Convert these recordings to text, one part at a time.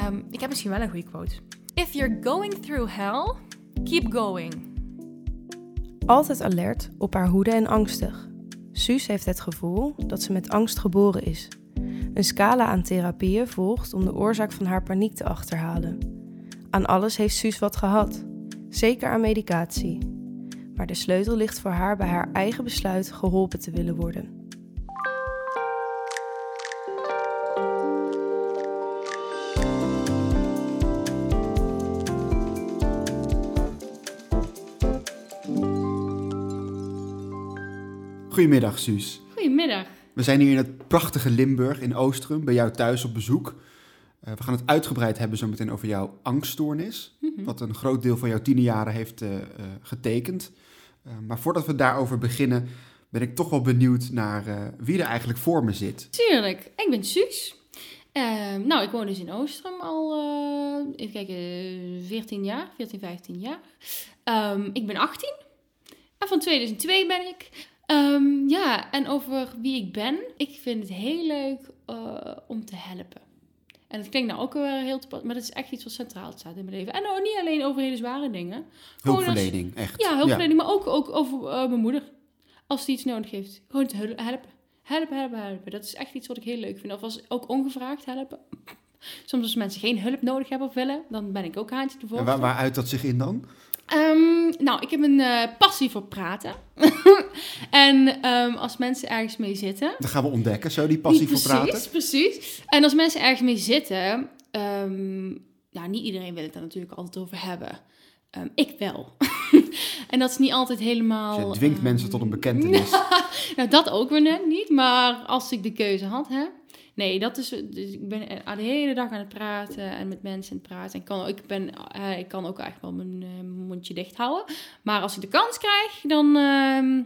Ehm, ik heb misschien wel een goede quote. If you're going through hell, keep going. Altijd alert, op haar hoede en angstig. Suus heeft het gevoel dat ze met angst geboren is. Een scala aan therapieën volgt om de oorzaak van haar paniek te achterhalen. Aan alles heeft Suus wat gehad, zeker aan medicatie. Maar de sleutel ligt voor haar bij haar eigen besluit geholpen te willen worden. Goedemiddag, Suus. Goedemiddag. We zijn hier in het prachtige Limburg in Oostrum, bij jou thuis op bezoek. Uh, we gaan het uitgebreid hebben zo meteen over jouw angststoornis, Mhm. wat een groot deel van jouw tienerjaren heeft uh, uh, getekend. maar voordat we daarover beginnen, ben ik toch wel benieuwd naar wie er eigenlijk voor me zit. Tuurlijk, ik ben Suus. Ehm, nou, ik woon dus in Oostrum al, even kijken, 14 jaar, 14, 15 jaar. Um, ik ben 18 en van 2002 ben ik. Um, ja, en over wie ik ben. Ik vind het heel leuk uh, om te helpen. En dat klinkt nou ook weer heel te maar dat is echt iets wat centraal staat in mijn leven. En nou, niet alleen over hele zware dingen. Hulpverlening, als, echt. Ja, hulpverlening, ja. maar ook, ook over uh, mijn moeder. Als die iets nodig heeft. Gewoon te helpen. Helpen, helpen, helpen. Dat is echt iets wat ik heel leuk vind. Of als ook ongevraagd helpen. Soms als mensen geen hulp nodig hebben of willen, dan ben ik ook haantje te En waar, waar uit dat zich in dan? Um, nou, ik heb een uh, passie voor praten. en um, als mensen ergens mee zitten. Dan gaan we ontdekken, zo die passie precies, voor praten. Precies, precies. En als mensen ergens mee zitten. Um, nou, niet iedereen wil het daar natuurlijk altijd over hebben. ik wel. en dat is niet altijd helemaal. Dus je dwingt mensen tot een bekentenis. nou, dat ook weer net niet. Maar als ik de keuze had, hè. Nee, dat is. Dus ik ben de hele dag aan het praten en met mensen aan het praten. En kan, ik, ben, uh, ik kan ook echt wel mijn uh, mondje dicht houden. Maar als ik de kans krijg, dan, uh,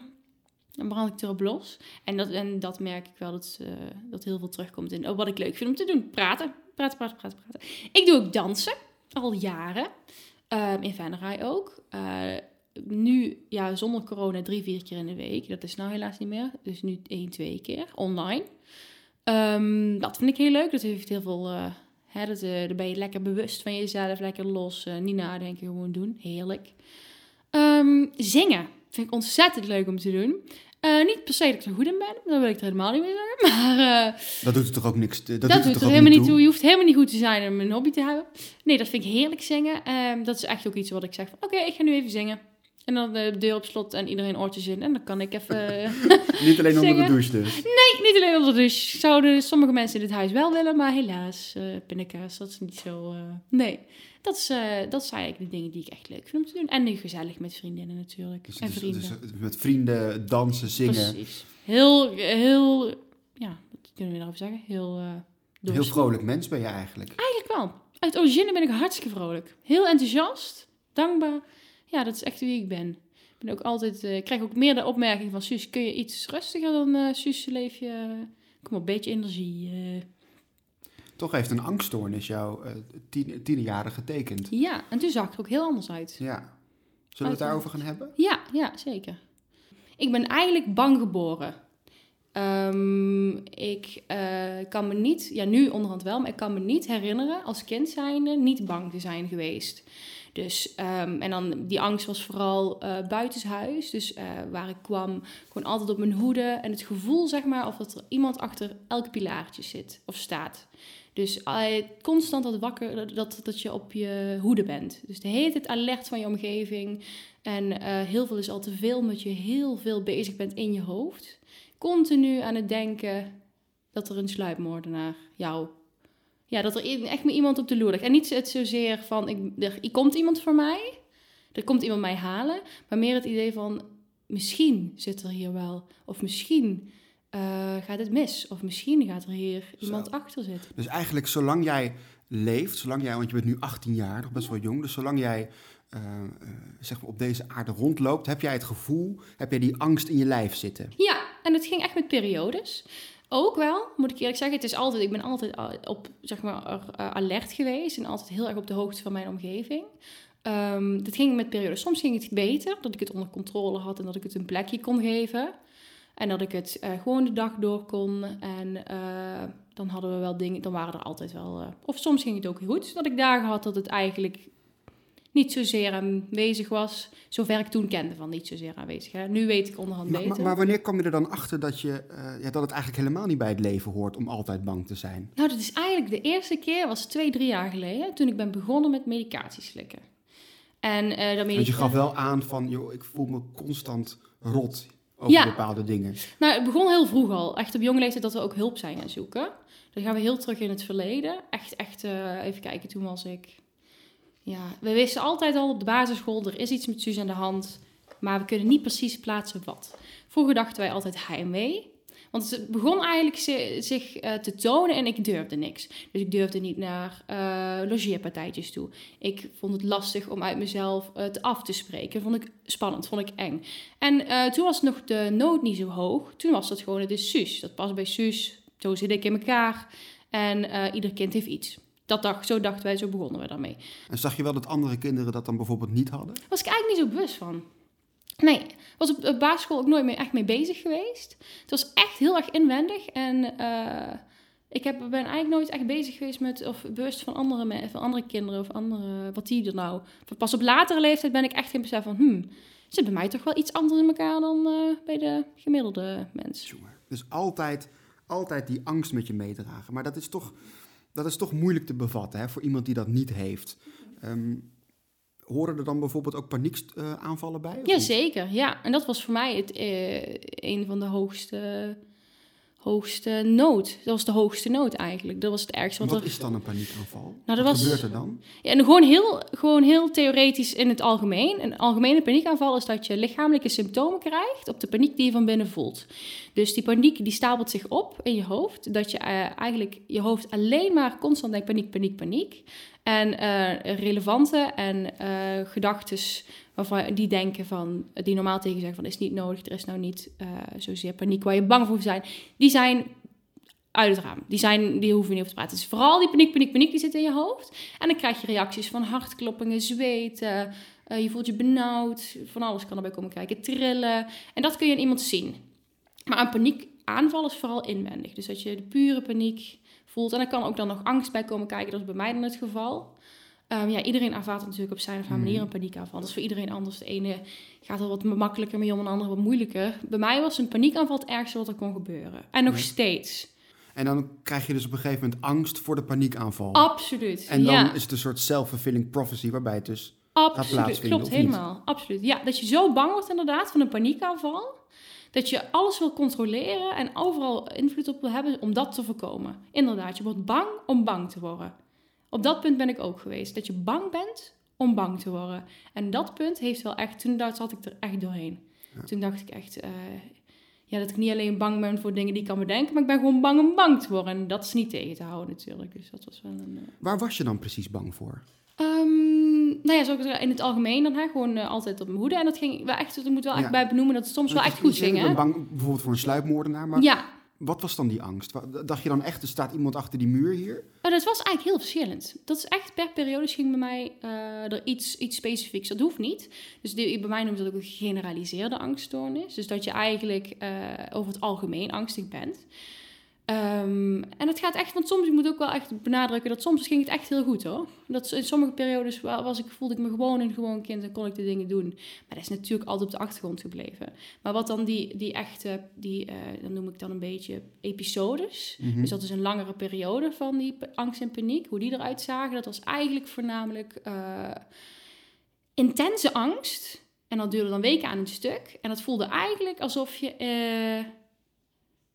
dan brand ik erop los. En dat, en dat merk ik wel dat, dat heel veel terugkomt in oh, wat ik leuk vind om te doen: praten. Praten, praten, praten, praten. Ik doe ook dansen, al jaren. Um, in Venray ook. Nu, ja, zonder corona, drie, vier keer in de week. Dat is nou helaas niet meer. Dus nu één, twee keer online. Um, dat vind ik heel leuk. Dat heeft heel veel. Uh, hè, dat, uh, daar ben je lekker bewust van jezelf, lekker los, uh, niet nadenken, gewoon doen. Heerlijk. Um, zingen vind ik ontzettend leuk om te doen. Uh, niet per se dat ik er goed in ben, daar wil ik er helemaal niet mee zeggen. Maar, dat doet er toch ook niks. Dat, dat doet, er helemaal niet toe. Je hoeft helemaal niet goed te zijn om een hobby te hebben. Nee, dat vind ik heerlijk zingen. Um, dat is echt ook iets wat ik zeg van, oké, okay, ik ga nu even zingen. En dan de deur op slot en iedereen oortjes in. En dan kan ik even. niet alleen onder de douche dus. Nee, niet alleen onder de douche. Zouden sommige mensen in dit huis wel willen, maar helaas, uh, pindakaas, dat is niet zo. Uh, nee, dat, is, uh, dat zijn eigenlijk de dingen die ik echt leuk vind om te doen. En nu gezellig met vriendinnen natuurlijk. Dus, en dus, vrienden. Dus met vrienden, dansen, zingen. Precies. Heel, heel. Ja, wat kunnen we daarover zeggen? Heel. heel vrolijk mens ben je eigenlijk. Eigenlijk wel. Uit origine ben ik hartstikke vrolijk. Heel enthousiast, dankbaar ja, dat is echt wie ik ben. Ik ben ook altijd, uh, ik krijg ook meer de opmerking van Suus, kun je iets rustiger dan uh, Suus, leef je, kom op, een beetje energie. Uh. Toch heeft een angststoornis jou tien, tien jaren getekend. Ja, en toen zag het er ook heel anders uit. Ja. Zullen we het daarover gaan hebben? Ja, ja, zeker. Ik ben eigenlijk bang geboren. Um, ik kan me niet, ja nu onderhand wel, maar ik kan me niet herinneren als kind zijnde niet bang te zijn geweest. Dus, um, en dan die angst was vooral uh, buitenshuis. Dus uh, waar ik kwam, gewoon altijd op mijn hoede. En het gevoel, zeg maar, of dat er iemand achter elk pilaartje zit of staat. Dus uh, constant dat wakker, dat, dat je op je hoede bent. Dus de hele tijd alert van je omgeving. En heel veel is al te veel, omdat je heel veel bezig bent in je hoofd. Continu aan het denken dat er een sluipmoordenaar jou ja, dat er echt met iemand op de loer ligt. En niet het zozeer van, ik, er, er komt iemand voor mij, er komt iemand mij halen, maar meer het idee van, misschien zit er hier wel, of misschien uh, gaat het mis, of misschien gaat er hier iemand Zo. achter zitten. Dus eigenlijk, zolang jij leeft, zolang jij, want je bent nu 18 jaar, nog best wel jong, dus zolang jij uh, uh, zeg maar op deze aarde rondloopt, heb jij het gevoel, heb jij die angst in je lijf zitten? Ja, en het ging echt met periodes. Ook wel, moet ik eerlijk zeggen. Het is altijd, ik ben altijd op, zeg maar, alert geweest en altijd heel erg op de hoogte van mijn omgeving. Um, dat ging met periodes. Soms ging het beter, dat ik het onder controle had en dat ik het een plekje kon geven. En dat ik het uh, gewoon de dag door kon. En dan hadden we wel dingen, dan waren er altijd wel. eh, of soms ging het ook goed. Dat ik dagen had dat het eigenlijk niet zozeer aanwezig was. Zover ik toen kende van niet zozeer aanwezig. Hè. Nu weet ik onderhand beter. maar, maar wanneer kwam je er dan achter dat, je, eh, ja, dat het eigenlijk helemaal niet bij het leven hoort om altijd bang te zijn? Nou, dat is eigenlijk de eerste keer, was twee, drie jaar geleden, toen ik ben begonnen met medicatie slikken. En dat Want je gaf wel aan van, joh, ik voel me constant rot over Ja. bepaalde dingen. Nou, het begon heel vroeg al. Echt op jonge leeftijd dat we ook hulp zijn gaan zoeken. Dan gaan we heel terug in het verleden. Echt, echt, eh, even kijken, toen was ik... Ja, we wisten altijd al op de basisschool, er is iets met Suus aan de hand. Maar we kunnen niet precies plaatsen wat. Vroeger dachten wij altijd heimwee. Want het begon eigenlijk zi- zich eh, te tonen en ik durfde niks. Dus ik durfde niet naar eh logeerpartijtjes toe. Ik vond het lastig om uit mezelf het af te spreken. Vond ik spannend, vond ik eng. En eh, toen was nog de nood niet zo hoog. Toen was dat gewoon de Suus. Dat past bij Suus. Zo zit ik in elkaar. En eh, ieder kind heeft iets. Dat dacht, zo dachten wij, zo begonnen we daarmee. En zag je wel dat andere kinderen dat dan bijvoorbeeld niet hadden? Was ik eigenlijk niet zo bewust van. Nee, was op de basisschool ook nooit meer echt mee bezig geweest. Het was echt heel erg inwendig. En eh, ik heb, ben eigenlijk nooit echt bezig geweest met, of bewust van andere, van andere kinderen of andere, wat die er nou. Pas op latere leeftijd ben ik echt geen besef van, hmm, zit bij mij toch wel iets anders in elkaar dan eh, bij de gemiddelde mens. Dus altijd, altijd die angst met je meedragen. Maar dat is toch, dat is toch moeilijk te bevatten hè, voor iemand die dat niet heeft. Ehm, horen er dan bijvoorbeeld ook paniekaanvallen bij? Jazeker, ja. En dat was voor mij het, eh, een van de hoogste, hoogste nood. Dat was de hoogste nood eigenlijk. Dat was het ergste. Wat er, is dan een paniekaanval? dat Wat was- gebeurt er dan? Ja, en gewoon heel, gewoon heel theoretisch in het algemeen. Een algemene paniekaanval is dat je lichamelijke symptomen krijgt op de paniek die je van binnen voelt. Dus die paniek die stapelt zich op in je hoofd. Dat je eh, eigenlijk je hoofd alleen maar constant denkt paniek, paniek, paniek. En eh, relevante en eh gedachten waarvan die denken van, die normaal tegen zeggen van is niet nodig, er is nou niet eh, zozeer paniek waar je bang voor zijn. Die zijn uit het raam. Die, zijn, die hoeven niet over te praten. Dus vooral die paniek, paniek, paniek die zit in je hoofd. En dan krijg je reacties van hartkloppingen, zweten. eh, je voelt je benauwd. Van alles kan erbij komen kijken. Trillen. En dat kun je aan iemand zien. Maar een paniekaanval is vooral inwendig. Dus dat je de pure paniek voelt. En er kan ook dan nog angst bij komen kijken. Dat is bij mij dan het geval. Ehm, ja, iedereen ervaart natuurlijk op zijn of haar manier een paniekaanval. Dat is voor iedereen anders. De ene gaat er wat makkelijker mee om, de andere wat moeilijker. Bij mij was een paniekaanval het ergste wat er kon gebeuren. En nog Ja. steeds. En dan krijg je dus op een gegeven moment angst voor de paniekaanval. Absoluut. En dan ja. is het een soort self-fulfilling prophecy waarbij het dus... Absoluut, plaatsvinden, klopt helemaal. Absoluut. Ja, dat je zo bang wordt inderdaad van een paniekaanval. Dat je alles wil controleren en overal invloed op wil hebben om dat te voorkomen. Inderdaad, je wordt bang om bang te worden. Op dat punt ben ik ook geweest. Dat je bang bent om bang te worden. En dat punt heeft wel echt, toen zat ik er echt doorheen. Ja. Toen dacht ik echt, eh, ja, dat ik niet alleen bang ben voor dingen die ik kan bedenken, maar ik ben gewoon bang om bang te worden. En dat is niet tegen te houden natuurlijk. Dus dat was wel een... eh, Waar was je dan precies bang voor? Ehm, nou ja, zei, in het algemeen dan hè, gewoon eh, altijd op mijn hoede. En dat ging wel echt, ik moet wel echt Ja. bij benoemen dat het soms wel echt goed ging. Ik ben bang bijvoorbeeld voor een sluipmoordenaar, maar Ja, wat was dan die angst? Dacht je dan echt, er staat iemand achter die muur hier? maar dat was eigenlijk heel verschillend. Dat is echt per periode ging bij mij eh, er iets, iets specifieks. Dat hoeft niet. Dus die, bij mij noemen ze dat ook een gegeneraliseerde angststoornis. Dus dat je eigenlijk eh, over het algemeen angstig bent. Ehm, en het gaat echt, want soms, ik moet ook wel echt benadrukken dat soms ging het echt heel goed hoor. Dat in sommige periodes wa- was ik, voelde ik me gewoon een gewoon kind en kon ik de dingen doen. Maar dat is natuurlijk altijd op de achtergrond gebleven. Maar wat dan die, die echte, die, eh, dan noem ik dan een beetje episodes. Mhm. Dus dat is een langere periode van die angst en paniek. Hoe die eruit zagen, dat was eigenlijk voornamelijk eh, intense angst. En dat duurde dan weken aan een stuk. En dat voelde eigenlijk alsof je... eh,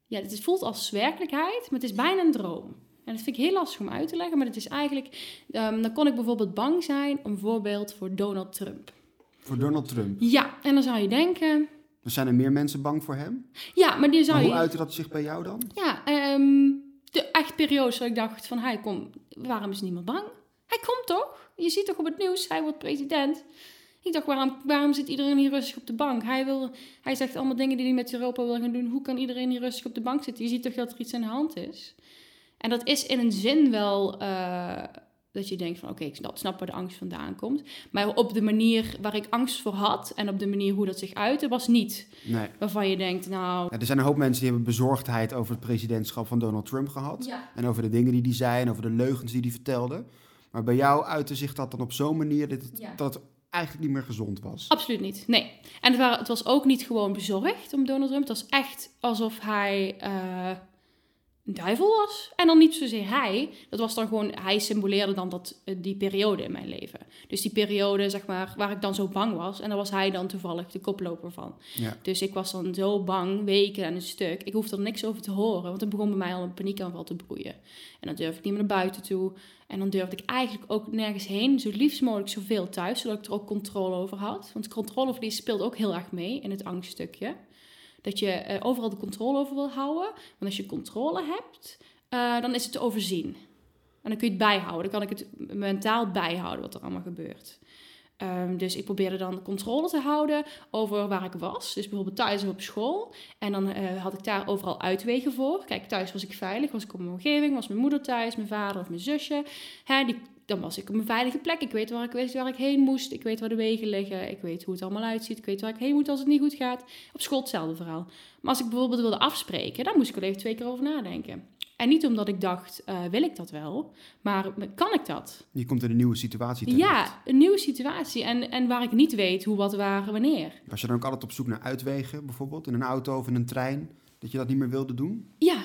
ja, het voelt als werkelijkheid, maar het is bijna een droom. En dat vind ik heel lastig om uit te leggen, maar het is eigenlijk... ehm, dan kon ik bijvoorbeeld bang zijn, om voorbeeld voor Donald Trump. Voor Donald Trump. Ja, en dan zou je denken... Er zijn er meer mensen bang voor hem? Ja, maar die zou Maar je... hoe uitte dat zich bij jou dan? Ja, ehm, de echt periodes dat ik dacht van hij komt, waarom is niemand bang? Hij komt toch? Je ziet toch op het nieuws, hij wordt president. Ik dacht, waarom, waarom zit iedereen hier rustig op de bank? Hij, wil, hij zegt allemaal dingen die hij met Europa wil gaan doen. Hoe kan iedereen hier rustig op de bank zitten? Je ziet toch dat er iets aan de hand is? En dat is in een zin wel, eh, dat je denkt van oké, ik snap, snap waar de angst vandaan komt. Maar op de manier waar ik angst voor had en op de manier hoe dat zich uitte, was niet Nee. waarvan je denkt, nou... Ja, er zijn een hoop mensen die hebben bezorgdheid over het presidentschap van Donald Trump gehad. Ja. En over de dingen die hij zei en over de leugens die hij vertelde. Maar bij jou uitte zich dat dan op zo'n manier dat het, Ja. dat het eigenlijk niet meer gezond was. Absoluut niet, nee. En het, het was ook niet gewoon bezorgd om Donald Trump. Het was echt alsof hij eh, een duivel was. En dan niet zozeer hij. Dat was dan gewoon, hij symboleerde dan dat, eh, die periode in mijn leven. Dus die periode, zeg maar, waar ik dan zo bang was. En daar was hij dan toevallig de koploper van. Ja. Dus ik was dan zo bang, weken aan een stuk. Ik hoefde er niks over te horen, want het begon bij mij al een paniekaanval te broeien. En dan durfde ik niet meer naar buiten toe. En dan durfde ik eigenlijk ook nergens heen. Zo liefst mogelijk zoveel thuis, zodat ik er ook controle over had. Want controleverlies speelt ook heel erg mee in het angststukje. Dat je eh, overal de controle over wil houden. Want als je controle hebt, eh, dan is het te overzien. En dan kun je het bijhouden. Dan kan ik het mentaal bijhouden wat er allemaal gebeurt. Ehm, dus ik probeerde dan controle te houden over waar ik was. Dus bijvoorbeeld thuis of op school. En dan eh, had ik daar overal uitwegen voor. Kijk, thuis was ik veilig, was ik op mijn omgeving, was mijn moeder thuis, mijn vader of mijn zusje. Hè, die, dan was ik op een veilige plek. Ik weet waar ik, wist waar ik heen moest. Ik weet waar de wegen liggen. Ik weet hoe het allemaal uitziet. Ik weet waar ik heen moet als het niet goed gaat. Op school hetzelfde verhaal. Maar als ik bijvoorbeeld wilde afspreken, dan moest ik er even twee keer over nadenken. En niet omdat ik dacht, eh, wil ik dat wel? Maar kan ik dat? Je komt in een nieuwe situatie terecht. Ja, een nieuwe situatie. En, en waar ik niet weet hoe, wat, waar, wanneer. Was je dan ook altijd op zoek naar uitwegen, bijvoorbeeld? In een auto of in een trein? Dat je dat niet meer wilde doen? Ja,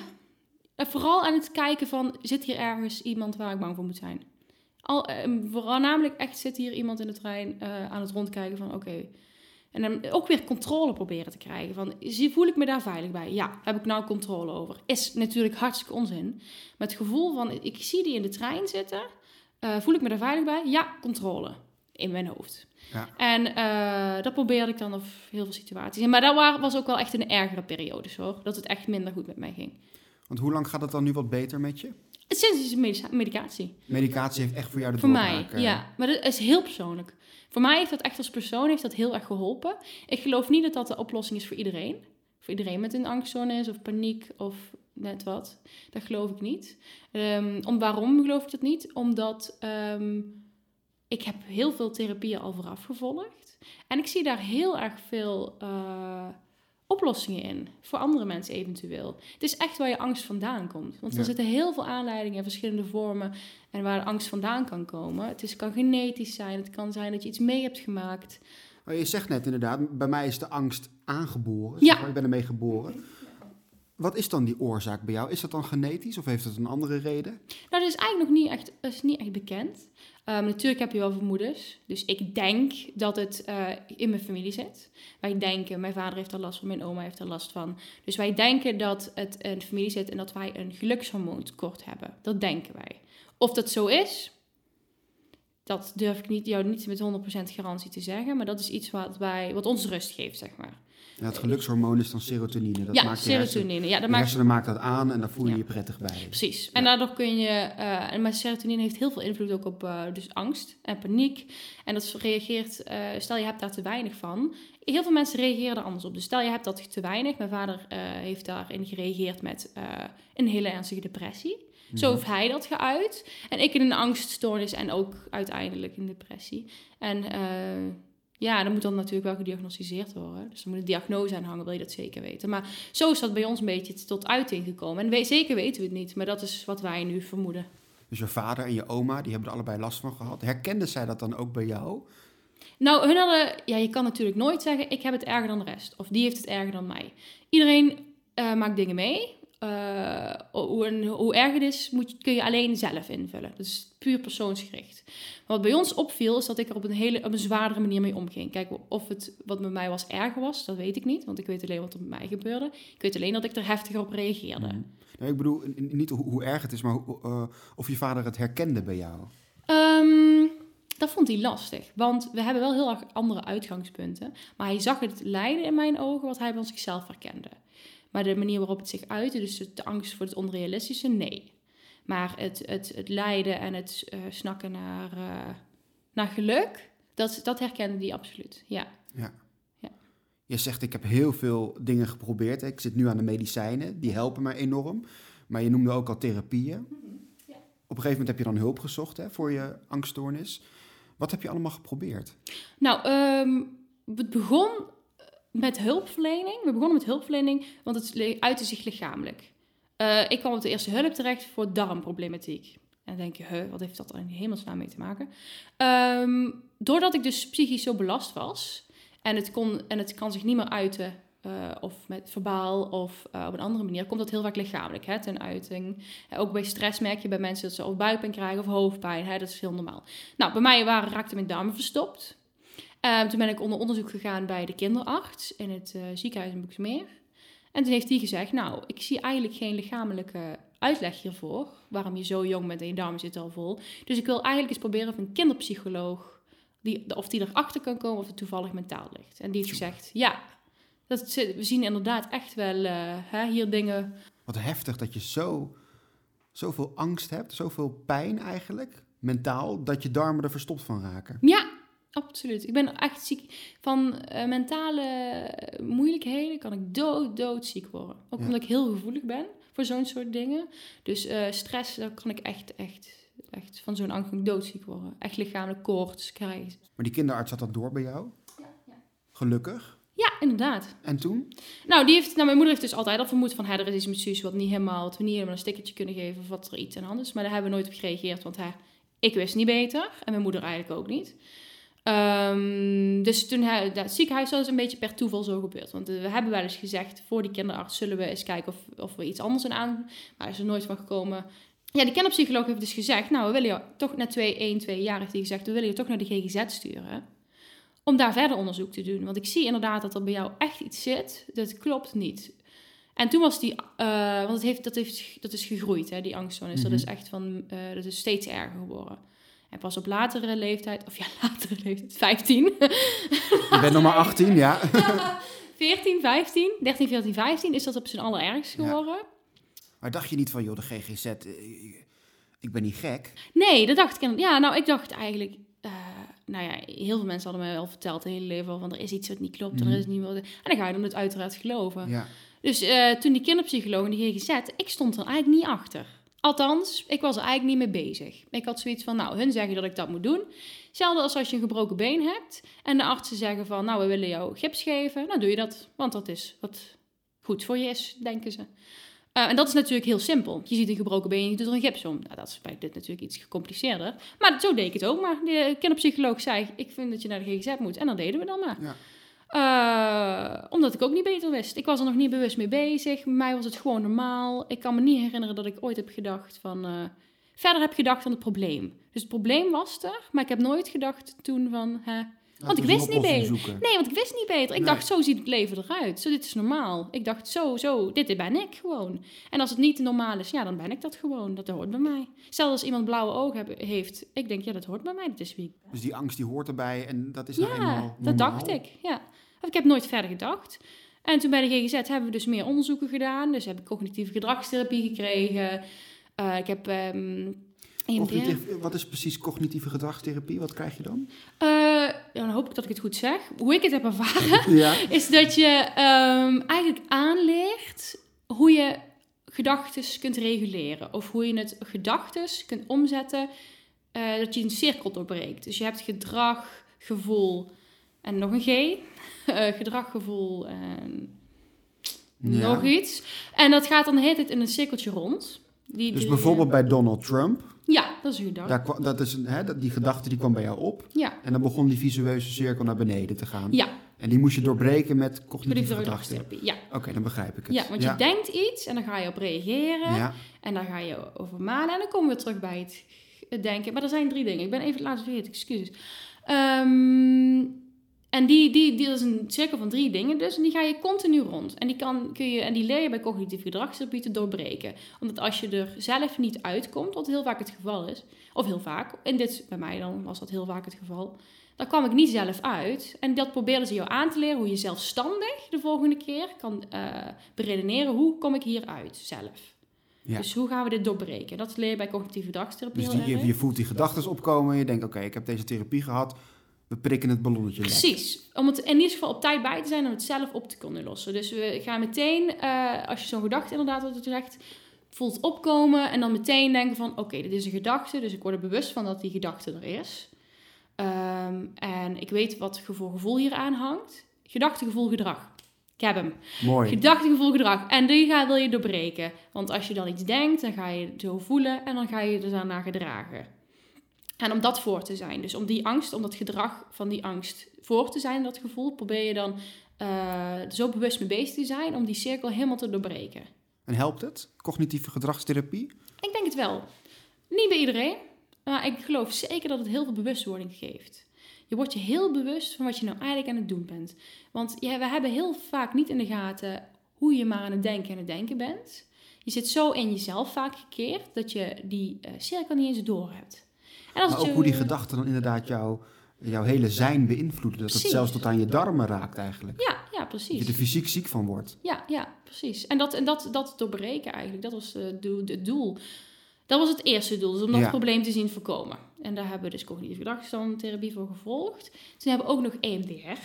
En vooral aan het kijken van, zit hier ergens iemand waar ik bang voor moet zijn? Al, eh, vooral namelijk echt, zit hier iemand in de trein eh, aan het rondkijken van, oké. En dan ook weer controle proberen te krijgen. Van, zie- voel ik me daar veilig bij? Ja, heb ik nou controle over? Is natuurlijk hartstikke onzin. Maar het gevoel van, ik zie die in de trein zitten. eh, voel ik me daar veilig bij? Ja, controle. In mijn hoofd. Ja. En eh, dat probeerde ik dan op heel veel situaties. Maar dat wa- was ook wel echt een ergere periode, hoor. Dat het echt minder goed met mij ging. Want hoe lang gaat het dan nu wat beter met je? Sinds medica- medicatie. Medicatie heeft echt voor jou de Voor mij, ja. Maar dat is heel persoonlijk. Voor mij heeft dat echt als persoon heeft dat heel erg geholpen. Ik geloof niet dat dat de oplossing is voor iedereen. Voor iedereen met een angststoornis of paniek of net wat. Dat geloof ik niet. Ehm, om, waarom geloof ik dat niet? Omdat ehm, ik heb heel veel therapieën al vooraf gevolgd. En ik zie daar heel erg veel eh, oplossingen in. Voor andere mensen eventueel. Het is echt waar je angst vandaan komt. Want er Ja. zitten heel veel aanleidingen in verschillende vormen. En waar de angst vandaan kan komen. Het is, kan genetisch zijn. Het kan zijn dat je iets mee hebt gemaakt. Oh, je zegt net inderdaad, bij mij is de angst aangeboren. Ja. Ik ben ermee geboren. Wat is dan die oorzaak bij jou? Is dat dan genetisch of heeft het een andere reden? Nou, dat is eigenlijk nog niet echt, is niet echt bekend. Ehm, natuurlijk heb je wel vermoedens. Dus ik denk dat het eh, in mijn familie zit. Wij denken, mijn vader heeft er last van, mijn oma heeft er last van. Dus wij denken dat het in familie zit en dat wij een gelukshormoontekort hebben. Dat denken wij. Of dat zo is, dat durf ik niet, jou niet met 100% garantie te zeggen. Maar dat is iets wat, wij, wat ons rust geeft, zeg maar. Ja, het gelukshormoon is dan serotonine. Dat ja, maakt je hersenen, serotonine. Ja, dat maakt hersenen maakt dat aan en daar voel je Ja. je prettig bij. Precies. En daardoor kun je. eh en maar serotonine heeft heel veel invloed ook op eh, dus angst en paniek. En dat reageert. eh, stel je hebt daar te weinig van. Heel veel mensen reageren er anders op. Dus stel je hebt dat te weinig. Mijn vader eh, heeft daarin gereageerd met eh, een hele ernstige depressie. Zo heeft hij dat geuit. En ik in een angststoornis en ook uiteindelijk een depressie. En eh, ja, dan moet dan natuurlijk wel gediagnosticeerd worden. Dus er moet een diagnose aan hangen, wil je dat zeker weten. Maar zo is dat bij ons een beetje tot uiting gekomen. En we, zeker weten we het niet, maar dat is wat wij nu vermoeden. Dus je vader en je oma, die hebben er allebei last van gehad. Herkenden zij dat dan ook bij jou? Nou, hun hadden, ja, je kan natuurlijk nooit zeggen, ik heb het erger dan de rest. Of die heeft het erger dan mij. Iedereen eh, maakt dingen mee. Eh, hoe, en hoe erg het is, moet, kun je alleen zelf invullen. Dat is puur persoonsgericht. Maar wat bij ons opviel, is dat ik er op een, hele, op een zwaardere manier mee omging. Kijk, of het wat met mij was erger was, dat weet ik niet. Want ik weet alleen wat er met mij gebeurde. Ik weet alleen dat ik er heftiger op reageerde. Nou, ik bedoel niet hoe, hoe erg het is, maar hoe, eh, of je vader het herkende bij jou. Ehm, dat vond hij lastig, want we hebben wel heel erg andere uitgangspunten. Maar hij zag het lijden in mijn ogen wat hij van zichzelf herkende. Maar de manier waarop het zich uitte, dus de angst voor het onrealistische, nee. Maar het, het, het lijden en het eh, snakken naar, eh, naar geluk, dat, dat herkende hij absoluut, ja. Ja. Ja. Je zegt, ik heb heel veel dingen geprobeerd. hè. Ik zit nu aan de medicijnen, die helpen mij enorm. Maar je noemde ook al therapieën. Op een gegeven moment heb je dan hulp gezocht hè, voor je angststoornis. Wat heb je allemaal geprobeerd? Nou, ehm, het begon met hulpverlening. We begonnen met hulpverlening, want het uitte zich lichamelijk. Eh, ik kwam op de eerste hulp terecht voor darmproblematiek. En dan denk je, wat heeft dat er in hemelsnaam mee te maken? Ehm, doordat ik dus psychisch zo belast was en het, kon, en het kan zich niet meer uiten, eh, of met verbaal of eh, op een andere manier, komt dat heel vaak lichamelijk hè, ten uiting. Ook bij stress merk je bij mensen dat ze of buikpijn krijgen of hoofdpijn. Hè, dat is heel normaal. Nou, bij mij waren, raakten mijn darmen verstopt. Ehm, toen ben ik onder onderzoek gegaan bij de kinderarts in het eh, ziekenhuis in Boeksmeer. En toen heeft die gezegd, nou, ik zie eigenlijk geen lichamelijke uitleg hiervoor. Waarom je zo jong bent en je darmen zitten al vol. Dus ik wil eigenlijk eens proberen of een kinderpsycholoog, die, of die erachter kan komen of het toevallig mentaal ligt. En die heeft gezegd, ja, dat, we zien inderdaad echt wel eh, hè, hier dingen Wat heftig dat je zo, zoveel angst hebt, zoveel pijn eigenlijk, mentaal, dat je darmen er verstopt van raken. Ja, absoluut. Ik ben echt ziek van eh, mentale moeilijkheden. Kan ik dood, doodziek worden. Ook Ja. omdat ik heel gevoelig ben voor zo'n soort dingen. Dus eh, stress, daar kan ik echt, echt, echt van zo'n angst doodziek worden. Echt lichamelijk koorts krijgen. Maar die kinderarts had dat door bij jou? Gelukkig. Ja, inderdaad. En toen? Nou, die heeft, nou, mijn moeder heeft dus altijd al vermoed van... Hè, er is iets met Suus wat niet helemaal... wat we niet helemaal een stickertje kunnen geven... of wat er iets aan is. Maar daar hebben we nooit op gereageerd. Want hè, ik wist niet beter. En mijn moeder eigenlijk ook niet. Ehm, dus toen hij, dat ziekenhuis was een beetje per toeval zo gebeurd. Want eh, we hebben wel eens gezegd... voor die kinderarts zullen we eens kijken of, of we iets anders aan aan... Maar is er nooit van gekomen... Ja, die kinderpsycholoog heeft dus gezegd... Nou, we willen jou toch na twee, één, twee jaar heeft hij gezegd... We willen je toch naar de GGZ sturen om daar verder onderzoek te doen. Want ik zie inderdaad dat er bij jou echt iets zit. Dat klopt niet. En toen was die, eh, want het heeft, dat, heeft, dat is gegroeid, hè, die angststoornis. Mhm. Dat is echt van, eh, dat is steeds erger geworden. En pas op latere leeftijd, of ja, latere leeftijd, 15, Je bent nog maar 18, ja. 14, 15, 13, 14, 15, is dat op zijn allerergst Ja. geworden. Maar dacht je niet van, joh, de GGZ, eh, ik, ben niet gek. Nee, dat dacht ik. Ja, nou, ik dacht eigenlijk. eh, nou ja, heel veel mensen hadden mij wel verteld het hele leven al van er is iets wat niet klopt en Mhm. er is niet wat. En dan ga je dan het uiteraard geloven. Ja. Dus eh, toen die kinderpsycholoog en die GGZ, ik stond er eigenlijk niet achter. Althans, ik was er eigenlijk niet mee bezig. Ik had zoiets van, nou, hun zeggen dat ik dat moet doen. Hetzelfde als als je een gebroken been hebt en de artsen zeggen van, nou, we willen jou gips geven. Nou, doe je dat, want dat is wat goed voor je is, denken ze. Eh, en dat is natuurlijk heel simpel. Je ziet een gebroken been, je doet er een gips om. Nou, dat is bij dit natuurlijk iets gecompliceerder. Maar zo deed ik het ook maar. De kinderpsycholoog zei, ik vind dat je naar de GGZ moet. En dat deden we dan maar. Ja. Eh, omdat ik ook niet beter wist. Ik was er nog niet bewust mee bezig. Bij mij was het gewoon normaal. Ik kan me niet herinneren dat ik ooit heb gedacht van... eh, verder heb gedacht aan het probleem. Dus het probleem was er, maar ik heb nooit gedacht toen van... Hè, Laten ik wist niet beter. zoeken. Nee, want ik wist niet beter. Ik Nee. dacht, zo ziet het leven eruit. Zo, dit is normaal. Ik dacht, zo, zo, dit ben ik gewoon. En als het niet normaal is, ja, dan ben ik dat gewoon. Dat hoort bij mij. Stel als iemand blauwe ogen heb- heeft, ik denk, ja, dat hoort bij mij. Dat is wie ik ben. Dus die angst die hoort erbij en dat is nou Ja, eenmaal dat normaal. dacht ik, ja. Ik heb nooit verder gedacht. En toen bij de GGZ hebben we dus meer onderzoeken gedaan. Dus heb ik cognitieve gedragstherapie gekregen. Eh, ik heb... ehm EMDR. Cognitief- wat is precies cognitieve gedragstherapie? Wat krijg je dan? Eh, dan hoop ik dat ik het goed zeg. Hoe ik het heb ervaren, ja. is dat je ehm, eigenlijk aanleert hoe je gedachten kunt reguleren. Of hoe je het gedachten kunt omzetten, eh, dat je een cirkel doorbreekt. Dus je hebt gedrag, gevoel en nog een G. Eh, gedrag, gevoel en Ja. nog iets. En dat gaat dan de hele tijd in een cirkeltje rond. Die, Dus die- bijvoorbeeld bij Donald Trump, Ja, dat is een gedachte. daar, dat is een, hè, dat- die gedachte die kwam bij jou op. Ja, En dan begon die visueuze cirkel naar beneden te gaan. ja. En die moest je doorbreken met cognitieve gedragstherapie. Ja. Oké, dan begrijp ik het. ja, want je denkt iets en dan ga je op reageren. Ja, En daar ga je over malen. En dan komen we terug bij het het denken. Maar er zijn drie dingen. Ik ben even het laatste vergeten, excuses. Ehm, en die, die, die is een cirkel van drie dingen dus. En die ga je continu rond. En die, kan, kun je, en die leer je bij cognitieve gedragstherapie te doorbreken. Omdat als je er zelf niet uitkomt, wat heel vaak het geval is. Of heel vaak. In dit, bij mij dan was dat heel vaak het geval. Dan kwam ik niet zelf uit. En dat probeerden ze jou aan te leren. Hoe je zelfstandig de volgende keer kan eh beredeneren. Hoe kom ik hieruit zelf? ja. Dus hoe gaan we dit doorbreken? Dat leer je bij cognitieve gedragstherapie Dus die, je, je voelt die gedachten opkomen en je denkt, oké, ik heb deze therapie gehad. We prikken het ballonnetje lek. Precies. Om het in ieder geval op tijd bij te zijn om het zelf op te kunnen lossen. Dus we gaan meteen, eh, als je zo'n gedachte inderdaad wat zegt, voelt opkomen en dan meteen denken van, oké, dit is een gedachte, dus ik word er bewust van dat die gedachte er is. Ehm, en ik weet wat voor gevoel hier aan hangt. Gedachte, gevoel, gedrag. Ik heb hem. Mooi. Gedachte, gevoel, gedrag. En die ga, wil je doorbreken. Want als je dan iets denkt, dan ga je het zo voelen en dan ga je je daarna gedragen. En om dat voor te zijn, dus om die angst, om dat gedrag van die angst voor te zijn, dat gevoel, probeer je dan uh, zo bewust mee bezig te zijn om die cirkel helemaal te doorbreken. En helpt het? Cognitieve gedragstherapie? Ik denk het wel. Niet bij iedereen, maar ik geloof zeker dat het heel veel bewustwording geeft. Je wordt je heel bewust van wat je nou eigenlijk aan het doen bent. Want ja, we hebben heel vaak niet in de gaten hoe je maar aan het denken en het denken bent. Je zit zo in jezelf vaak gekeerd dat je die uh, cirkel niet eens door hebt. En als maar ook hoe die gedachten dan inderdaad jou, jouw hele zijn beïnvloeden. Dat het zelfs tot aan je darmen raakt eigenlijk. Ja, ja precies. Dat je er fysiek ziek van wordt. Ja, ja precies. En dat, en dat, dat doorbreken eigenlijk, dat was het doel. Dat was het eerste doel, dus om dat probleem te zien voorkomen. En daar hebben we dus cognitieve gedragstandtherapie voor gevolgd. Toen hebben we ook nog EMDR.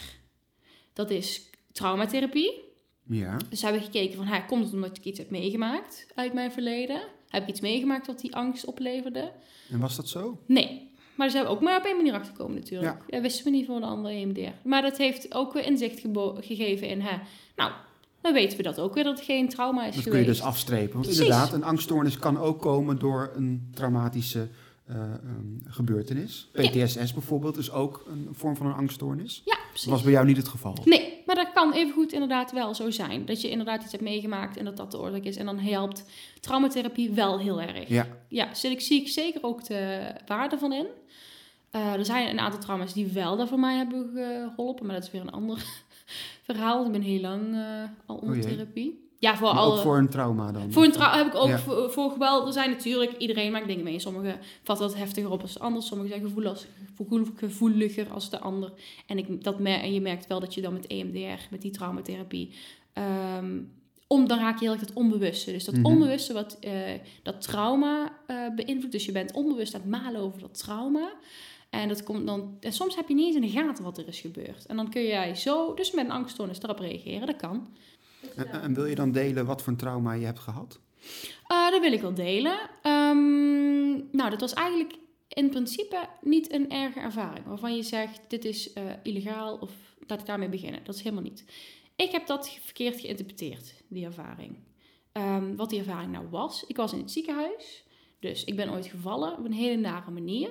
Dat is traumatherapie. Ja. Dus hebben we gekeken van, hey, komt het omdat ik iets heb meegemaakt uit mijn verleden? Heb ik iets meegemaakt wat die angst opleverde? En was dat zo? Nee. Maar daar zijn we ook maar op één manier achter gekomen natuurlijk. Ja. Dat wisten we niet voor de andere EMDR. Maar dat heeft ook weer inzicht gegeven in, hè, nou, dan weten we dat ook weer, dat het geen trauma is dat geweest. kun je dus afstrepen. Want inderdaad, een angststoornis kan ook komen door een traumatische um, gebeurtenis. PTSS bijvoorbeeld is ook een vorm van een angststoornis. Ja, precies. Dat was bij jou niet het geval? Nee, maar dat kan evengoed inderdaad wel zo zijn. Dat je inderdaad iets hebt meegemaakt en dat dat de oorzaak is. En dan helpt traumatherapie wel heel erg. Ja. Ja, zie ik, zie ik zeker ook de waarde van in. Uh, er zijn een aantal trauma's die wel daar voor mij hebben geholpen, maar dat is weer een ander verhaal. Ik ben heel lang uh, al onder oh therapie. Ja, voor alle... Ook voor een trauma dan? Voor een trauma heb ik ook voor, voor, geweld. Er zijn natuurlijk, iedereen maakt dingen mee. Sommigen vatten dat heftiger op als de ander. Sommigen zijn gevoelig, gevoeliger als de ander. En, ik, dat mer en je merkt wel dat je dan met EMDR, met die traumatherapie... Um, om, dan raak je heel erg het onbewuste. Dus dat mm -hmm. onbewuste wat uh, dat trauma uh, beïnvloedt. Dus je bent onbewust aan het malen over dat trauma. En, dat komt dan, en soms heb je niet eens in de gaten wat er is gebeurd. En dan kun jij zo, dus met een angststoornis, erop reageren. Dat kan. En, wil je dan delen wat voor een trauma je hebt gehad? Uh, dat wil ik wel delen. Um, nou, dat was eigenlijk in principe niet een erge ervaring. Waarvan je zegt, dit is uh, illegaal of laat ik daarmee beginnen. Dat is helemaal niet. Ik heb dat verkeerd geïnterpreteerd, die ervaring. Um, wat die ervaring nou was. Ik was in het ziekenhuis. Dus ik ben ooit gevallen op een hele nare manier.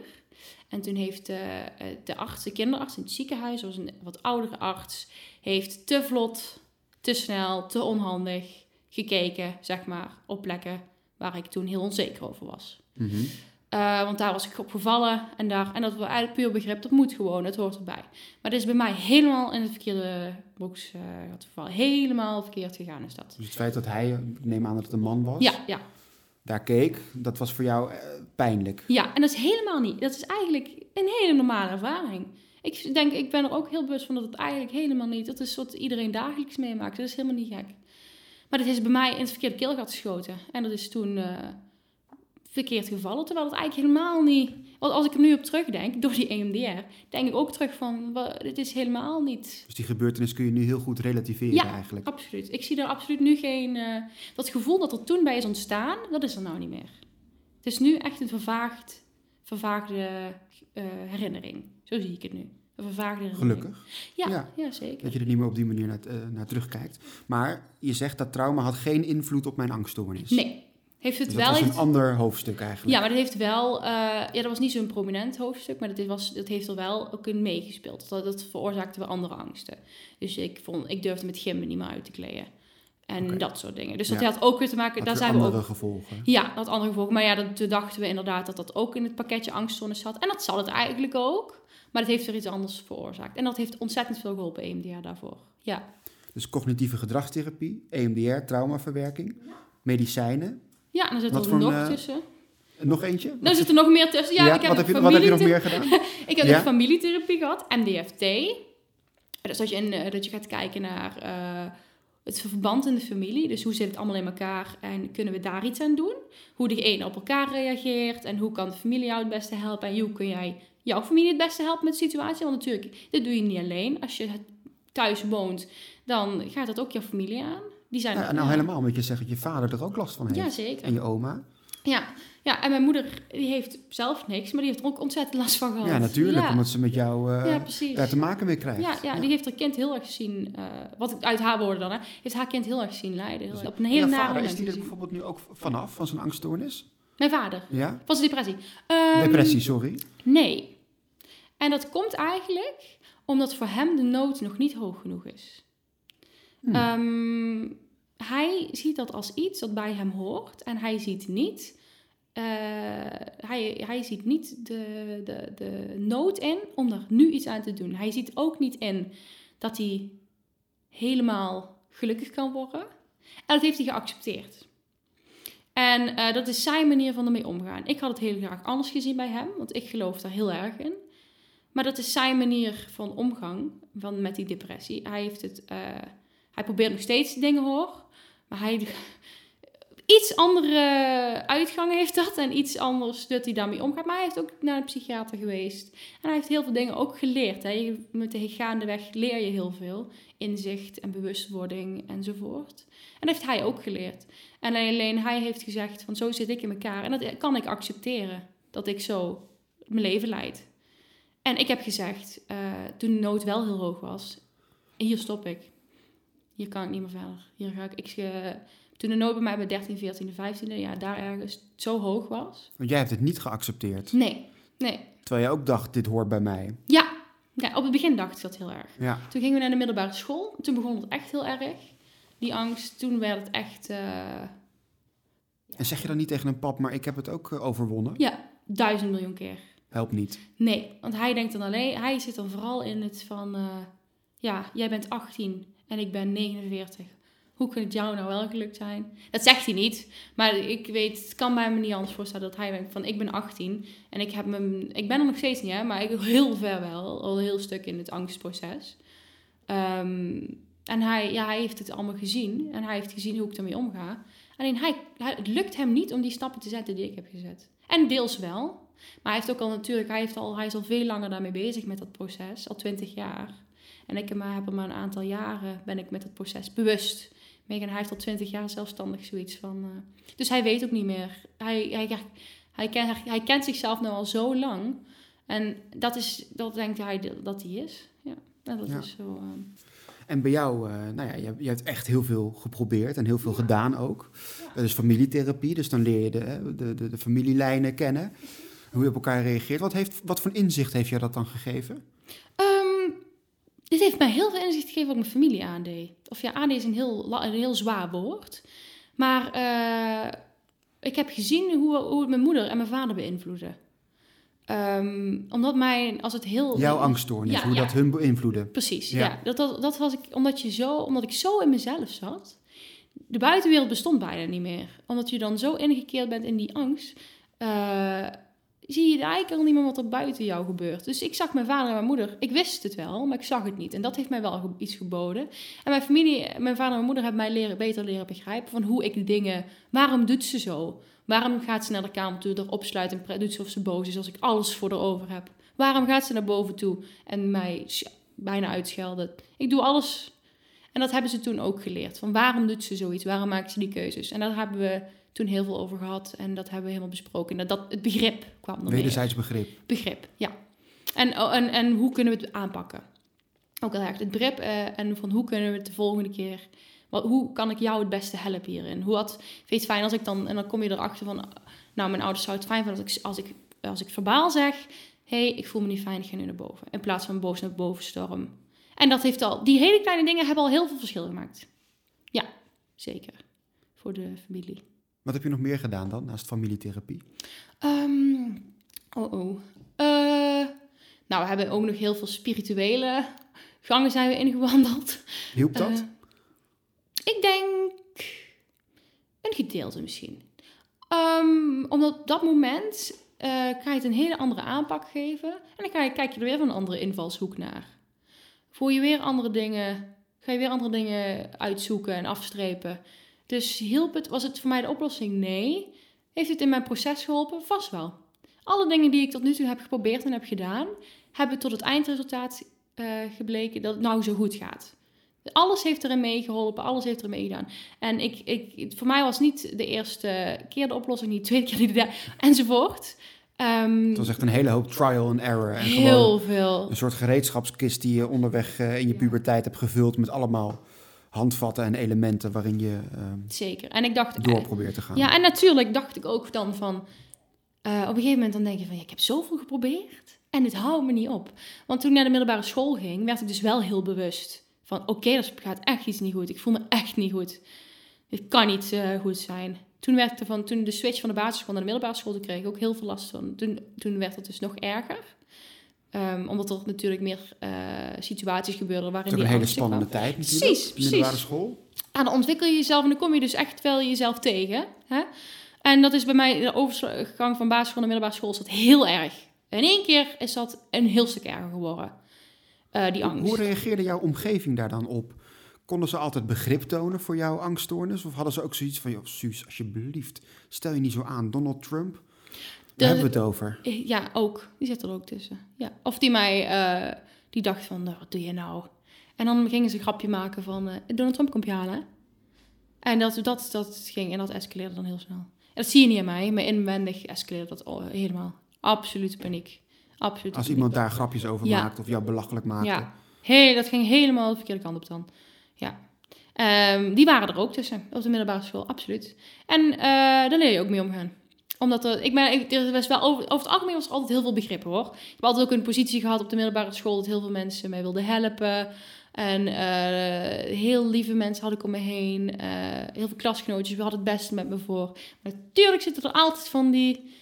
En toen heeft de, de arts, de kinderarts in het ziekenhuis, was een wat oudere arts, heeft te vlot te snel, te onhandig gekeken, zeg maar, op plekken waar ik toen heel onzeker over was. Mm -hmm. uh, want daar was ik op gevallen en, daar, en dat was eigenlijk puur begrip, dat moet gewoon, het hoort erbij. Maar dat is bij mij helemaal in het verkeerde box uh, geval, helemaal verkeerd gegaan is dat. Dus het feit dat hij, ik neem aan dat het een man was, ja, ja. daar keek, dat was voor jou uh, pijnlijk? Ja, en dat is helemaal niet, dat is eigenlijk een hele normale ervaring. Ik denk, ik ben er ook heel bewust van dat het eigenlijk helemaal niet... Dat is wat iedereen dagelijks meemaakt. Dat is helemaal niet gek. Maar dat is bij mij in het verkeerde keelgat geschoten. En dat is toen uh, verkeerd gevallen. Terwijl het eigenlijk helemaal niet... Want als ik er nu op terugdenk, door die EMDR... denk ik ook terug van, dit is helemaal niet... Dus die gebeurtenis kun je nu heel goed relativeren ja, eigenlijk? absoluut. Ik zie er absoluut nu geen... Uh, dat gevoel dat er toen bij is ontstaan, dat is er nou niet meer. Het is nu echt een vervaagd, vervaagde uh, herinnering. Zo zie ik het nu. Een vervaagde herinnering. Gelukkig. Ja, ja, ja. zeker. Dat je er niet meer op die manier naar, uh, naar terugkijkt. Maar je zegt dat trauma had geen invloed op mijn angststoornis. Nee. Heeft het dus wel dat was heeft... een ander hoofdstuk eigenlijk. Ja, maar dat heeft wel... Uh, ja, dat was niet zo'n prominent hoofdstuk, maar dat, was, dat heeft er wel ook in meegespeeld. Dat, dat veroorzaakte wel andere angsten. Dus ik, vond, ik durfde met gimmen niet meer uit te kleden. En okay. dat soort dingen. Dus dat ja. had ook weer te maken... Had daar zijn andere we ook, gevolgen. Ja, dat had andere gevolgen. Maar ja, dat, toen dachten we inderdaad dat dat ook in het pakketje angststoornis zat. En dat zal het eigenlijk ook. Maar het heeft er iets anders veroorzaakt. En dat heeft ontzettend veel geholpen, EMDR, daarvoor. Ja. Dus cognitieve gedragstherapie, EMDR, traumaverwerking, medicijnen. Ja, en dan zit er nog een, uh, tussen. Nog eentje? Dan zit er nog meer tussen. Ja, Ja, ik heb wat, heb je, wat heb je nog meer gedaan? ik heb Ja? familietherapie gehad, MDFT. Dus dat je, in, eh, dat je gaat kijken naar eh, het verband in de familie. Dus hoe zit het allemaal in elkaar en kunnen we daar iets aan doen? Hoe de een op elkaar reageert en hoe kan de familie jou het beste helpen? En hoe kun jij jouw familie het beste helpen met de situatie? Want natuurlijk, dit doe je niet alleen. Als je thuis woont, dan gaat dat ook jouw familie aan. Die zijn Ja, nou helemaal, omdat je zegt dat je vader er ook last van heeft. Ja, zeker. En je oma. Ja. ja, en mijn moeder die heeft zelf niks, maar die heeft er ook ontzettend last van gehad. Ja, natuurlijk, Ja, omdat ze met jou eh, ja daar te maken mee krijgt. Ja, ja, die heeft haar kind heel erg gezien, eh, wat ik uit haar woorden dan, hè, heeft haar kind heel erg zien lijden. Heel, Dus op een En hele nare vader, is die er gezien. bijvoorbeeld nu ook vanaf, van zijn angststoornis? Mijn vader, Ja? van zijn depressie. Ehm, Depressie, sorry. Nee. En dat komt eigenlijk omdat voor hem de nood nog niet hoog genoeg is. Hmm. Ehm, hij ziet dat als iets dat bij hem hoort en hij ziet niet, eh, hij, hij ziet niet de, de, de nood in om er nu iets aan te doen. Hij ziet ook niet in dat hij helemaal gelukkig kan worden. En dat heeft hij geaccepteerd. En eh, dat is zijn manier van ermee omgaan. Ik had het heel graag anders gezien bij hem, want ik geloof daar heel erg in. Maar dat is zijn manier van omgang van, met die depressie. Hij, heeft het, eh, hij probeert nog steeds dingen hoor, maar hij iets andere uitgang heeft dat en iets anders dat hij daarmee omgaat. Maar hij heeft ook naar een psychiater geweest en hij heeft heel veel dingen ook geleerd. Hè. Je- Met de gaandeweg leer je heel veel, inzicht en bewustwording enzovoort. En dat heeft hij ook geleerd. En alleen hij heeft gezegd van zo zit ik in elkaar en dat kan ik accepteren dat ik zo mijn leven leid. En ik heb gezegd, eh, toen de nood wel heel hoog was, hier stop ik. Hier kan ik niet meer verder. Hier ga ik, ik eh, toen de nood bij mij bij 13, 14, 15, ja, daar ergens zo hoog was. Want jij hebt het niet geaccepteerd. Nee, nee. Terwijl je ook dacht, dit hoort bij mij. Ja, ja op het begin dacht ik dat heel erg. Ja. Toen gingen we naar de middelbare school. Toen begon het echt heel erg. Die angst, toen werd het echt, eh, En zeg je dan niet tegen een pap, maar ik heb het ook overwonnen? ja, duizend miljoen keer. Helpt niet. Nee, want hij denkt dan alleen, hij zit dan vooral in het van, eh, ja, jij bent 18 en ik ben 49. Hoe kan het jou nou wel gelukt zijn? Dat zegt hij niet, maar ik weet, het kan mij me niet anders voorstellen dat hij denkt van, ik ben 18 en ik heb me, ik ben er nog steeds niet, hè, maar ik heel ver wel, al een heel stuk in het angstproces. Ehm, en hij, ja, hij heeft het allemaal gezien en hij heeft gezien hoe ik ermee omga. Alleen hij, het lukt hem niet om die stappen te zetten die ik heb gezet. En deels wel. Maar hij heeft ook al natuurlijk, hij, heeft al, hij is al veel langer daarmee bezig met dat proces, al twintig jaar. En ik heb er maar een aantal jaren, ben ik met het proces bewust. mee. En hij heeft al twintig jaar zelfstandig zoiets van. eh, dus hij weet ook niet meer. Hij, hij, hij, kent, hij kent zichzelf nu al zo lang. En dat is, dat denkt hij dat- dat hij is. Ja, en dat Ja. is zo. eh, En bij jou, eh, nou ja, je, hebt- je hebt echt heel veel geprobeerd en heel veel gedaan ook. Dat is familietherapie, dus dan leer je de, de, de, de familielijnen kennen. Hoe je op elkaar reageert. Wat, heeft, wat voor inzicht heeft jou dat dan gegeven? Ehm, dit heeft mij heel veel inzicht gegeven wat mijn familie aandeed. Of ja, aandeed is een heel, een heel zwaar woord. Maar eh, ik heb gezien hoe, hoe het mijn moeder en mijn vader beïnvloedde. Ehm, omdat mijn, als het heel... Jouw angststoornis, Ja, hoe ja. dat hun beïnvloedde. Precies, Ja. ja. Dat, dat, dat was ik, omdat, je zo, omdat ik zo in mezelf zat. De buitenwereld bestond bijna niet meer. Omdat je dan zo ingekeerd bent in die angst. eh, zie je eigenlijk al niet meer wat er buiten jou gebeurt. Dus ik zag mijn vader en mijn moeder. Ik wist het wel, maar ik zag het niet. En dat heeft mij wel iets geboden. En mijn familie, mijn vader en mijn moeder hebben mij leren, beter leren begrijpen. Van hoe ik dingen... Waarom doet ze zo? Waarom gaat ze naar de kamer toe, er opsluiten en doet ze of ze boos is als ik alles voor haar over heb? Waarom gaat ze naar boven toe en mij bijna uitschelden? Ik doe alles. En dat hebben ze toen ook geleerd. Van waarom doet ze zoiets? Waarom maakt ze die keuzes? En daar hebben we toen heel veel over gehad. En dat hebben we helemaal besproken. En dat, het begrip kwam meer. Wederzijds begrip. Begrip, ja. En, oh, en, en hoe kunnen we het aanpakken? Ook heel erg het begrip eh, en van hoe kunnen we het de volgende keer... Wat, hoe kan ik jou het beste helpen hierin? Hoe had, vind je het fijn als ik dan... En dan kom je erachter van... Nou, mijn ouders zouden het fijn vinden als ik, als ik, als ik verbaal zeg... Hé, hey, ik voel me niet fijn, ik ga nu naar boven. In plaats van boos naar boven storm. En dat heeft al... Die hele kleine dingen hebben al heel veel verschil gemaakt. Ja, zeker. Voor de familie. Wat heb je nog meer gedaan dan, naast familietherapie? Ehm, oh oh. Eh, nou, we hebben ook nog heel veel spirituele gangen zijn we ingewandeld. Hielp dat? Eh, ik denk een gedeelte misschien. Ehm, omdat op dat moment ga je het een hele andere aanpak geven. En dan ga je, kijk je er weer van een andere invalshoek naar. Voel je weer andere dingen, ga je weer andere dingen uitzoeken en afstrepen. Dus hielp het, was het voor mij de oplossing? Nee. Heeft het in mijn proces geholpen? Vast wel. Alle dingen die ik tot nu toe heb geprobeerd en heb gedaan, hebben tot het eindresultaat eh, gebleken dat het nou zo goed gaat. Alles heeft erin meegeholpen, alles heeft erin meegedaan. En ik, ik, voor mij was niet de eerste keer de oplossing, niet de tweede keer, derde, enzovoort. Ehm, Het was echt een hele hoop trial and error. En gewoon heel veel. een soort gereedschapskist die je onderweg eh, in je puberteit hebt gevuld met allemaal handvatten en elementen waarin je ehm, Zeker. En ik dacht, door eh, probeert te gaan. Ja, en natuurlijk dacht ik ook dan van... eh, op een gegeven moment dan denk je van... Ja, ik heb zoveel geprobeerd en het houdt me niet op. Want toen ik naar de middelbare school ging... werd ik dus wel heel bewust van... Oké, er gaat echt iets niet goed. Ik voel me echt niet goed. Het kan niet eh, goed zijn. Toen werd ik ervan... Toen de switch van de basisschool naar de middelbare school... Toen kreeg ik ook heel veel last van. Toen, toen werd het dus nog erger. Ehm, omdat er natuurlijk meer eh, situaties gebeurden waarin die een hele kwam. spannende tijd natuurlijk. Precies, de middelbare precies. school. Ja, dan ontwikkel je jezelf en dan kom je dus echt wel jezelf tegen. Hè? En dat is bij mij, de overgang van basisschool naar middelbare school, is dat heel erg. In één keer is dat een heel stuk erger geworden. Eh, die angst. Hoe reageerde jouw omgeving daar dan op? Konden ze altijd begrip tonen voor jouw angststoornis? Of hadden ze ook zoiets van, joh, Suus, alsjeblieft, stel je niet zo aan. Donald Trump, De- hebben we het over. Ja, ook. Die zit er ook tussen. Ja. Of die mij, eh, die dacht van, nou, wat doe je nou? En dan gingen ze een grapje maken van, eh, Donald Trump komt je halen. hè? En dat, dat, dat ging en dat escaleerde dan heel snel. En dat zie je niet aan mij, maar inwendig escaleerde dat al helemaal. Absolute paniek. Absoluut. Als iemand daar grapjes over Ja. maakt of jou belachelijk maakte. Ja, hey, dat ging helemaal de verkeerde kant op dan. Ja. Ehm, die waren er ook tussen, op de middelbare school, absoluut. En eh, daar leer je ook mee omgaan. Omdat er, ik ben, ik, er was wel over, over het algemeen was er altijd heel veel begrip hoor. Ik heb altijd ook een positie gehad op de middelbare school dat heel veel mensen mij wilden helpen. En eh, heel lieve mensen had ik om me heen. eh, heel veel klasgenootjes, we hadden het beste met me voor. Maar natuurlijk zitten er altijd van die,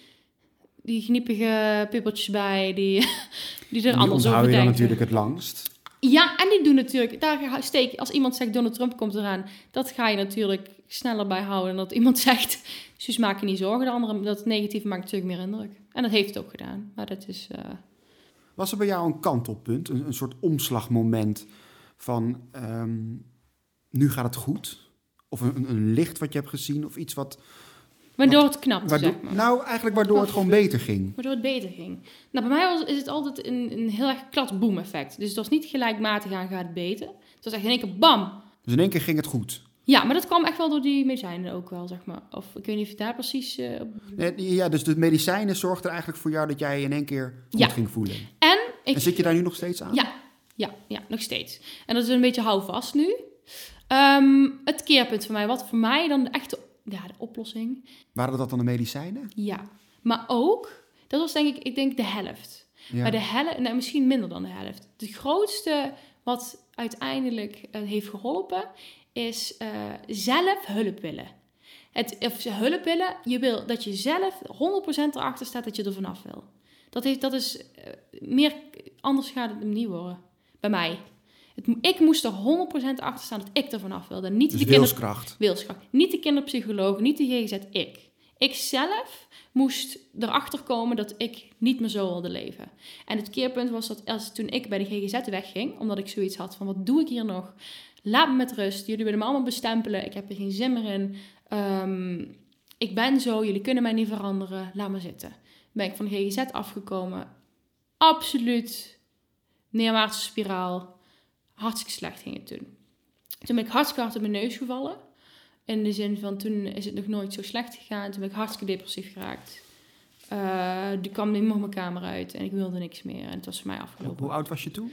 die gniepige puppertjes bij die, die er die anders over je dan denken. natuurlijk het langst. Ja, en die doen natuurlijk, daar steek, als iemand zegt Donald Trump komt eraan, dat ga je natuurlijk sneller bij houden dan dat iemand zegt, Suus maak je niet zorgen, de andere, dat negatieve maakt natuurlijk meer indruk. En dat heeft het ook gedaan, maar dat is, eh, Was er bij jou een kantelpunt, een, een soort omslagmoment van ehm, nu gaat het goed? Of een- een licht wat je hebt gezien of iets wat... waardoor het knapt, Waardoor, zeg maar. Nou, eigenlijk waardoor het gewoon beter ging. Waardoor het beter ging. Nou, bij mij was, is het altijd een, een heel erg klad-boom effect. Dus het was niet gelijkmatig aan gaat het beter. Het was echt in één keer bam. Dus in één keer ging het goed. Ja, maar dat kwam echt wel door die medicijnen ook wel, zeg maar. Of ik weet niet of je daar precies... op- Nee, Ja, dus de medicijnen zorgden eigenlijk voor jou dat jij in één keer goed Ja. ging voelen. En ik... En zit je daar nu nog steeds aan? Ja, ja, ja, nog steeds. En dat is een beetje houvast nu. Ehm, het keerpunt voor mij, wat voor mij dan de echte ja, de oplossing. Waren dat dan de medicijnen? Ja, maar ook, dat was denk ik, ik denk de helft. Ja. Maar de helft, nou, misschien minder dan de helft. Het grootste wat uiteindelijk eh, heeft geholpen, is eh, zelf hulp willen. Het, of hulp willen, je wil dat je zelf 100% erachter staat dat je er vanaf wil. Dat, heeft, dat is eh, meer, anders gaat het hem niet worden. Bij mij. Het, ik moest er 100% achter staan dat ik er vanaf wilde. Niet Dus de kinder, wilskracht. wilskracht. Niet de kinderpsycholoog, niet de GGZ, ik. Ik zelf moest erachter komen dat ik niet meer zo wilde leven. En het keerpunt was dat als, toen ik bij de GGZ wegging, omdat ik zoiets had van wat doe ik hier nog? Laat me met rust. Jullie willen me allemaal bestempelen. Ik heb er geen zin meer in. Ehm, ik ben zo. Jullie kunnen mij niet veranderen. Laat me zitten. Ben ik van de GGZ afgekomen. Absoluut neerwaartse spiraal. Hartstikke slecht ging het toen. Toen ben ik hartstikke hard op mijn neus gevallen. In de zin van, toen is het nog nooit zo slecht gegaan. Toen ben ik hartstikke depressief geraakt. Eh die kwam niet meer mijn kamer uit en ik wilde niks meer. En het was voor mij afgelopen. Hoe oud was je toen?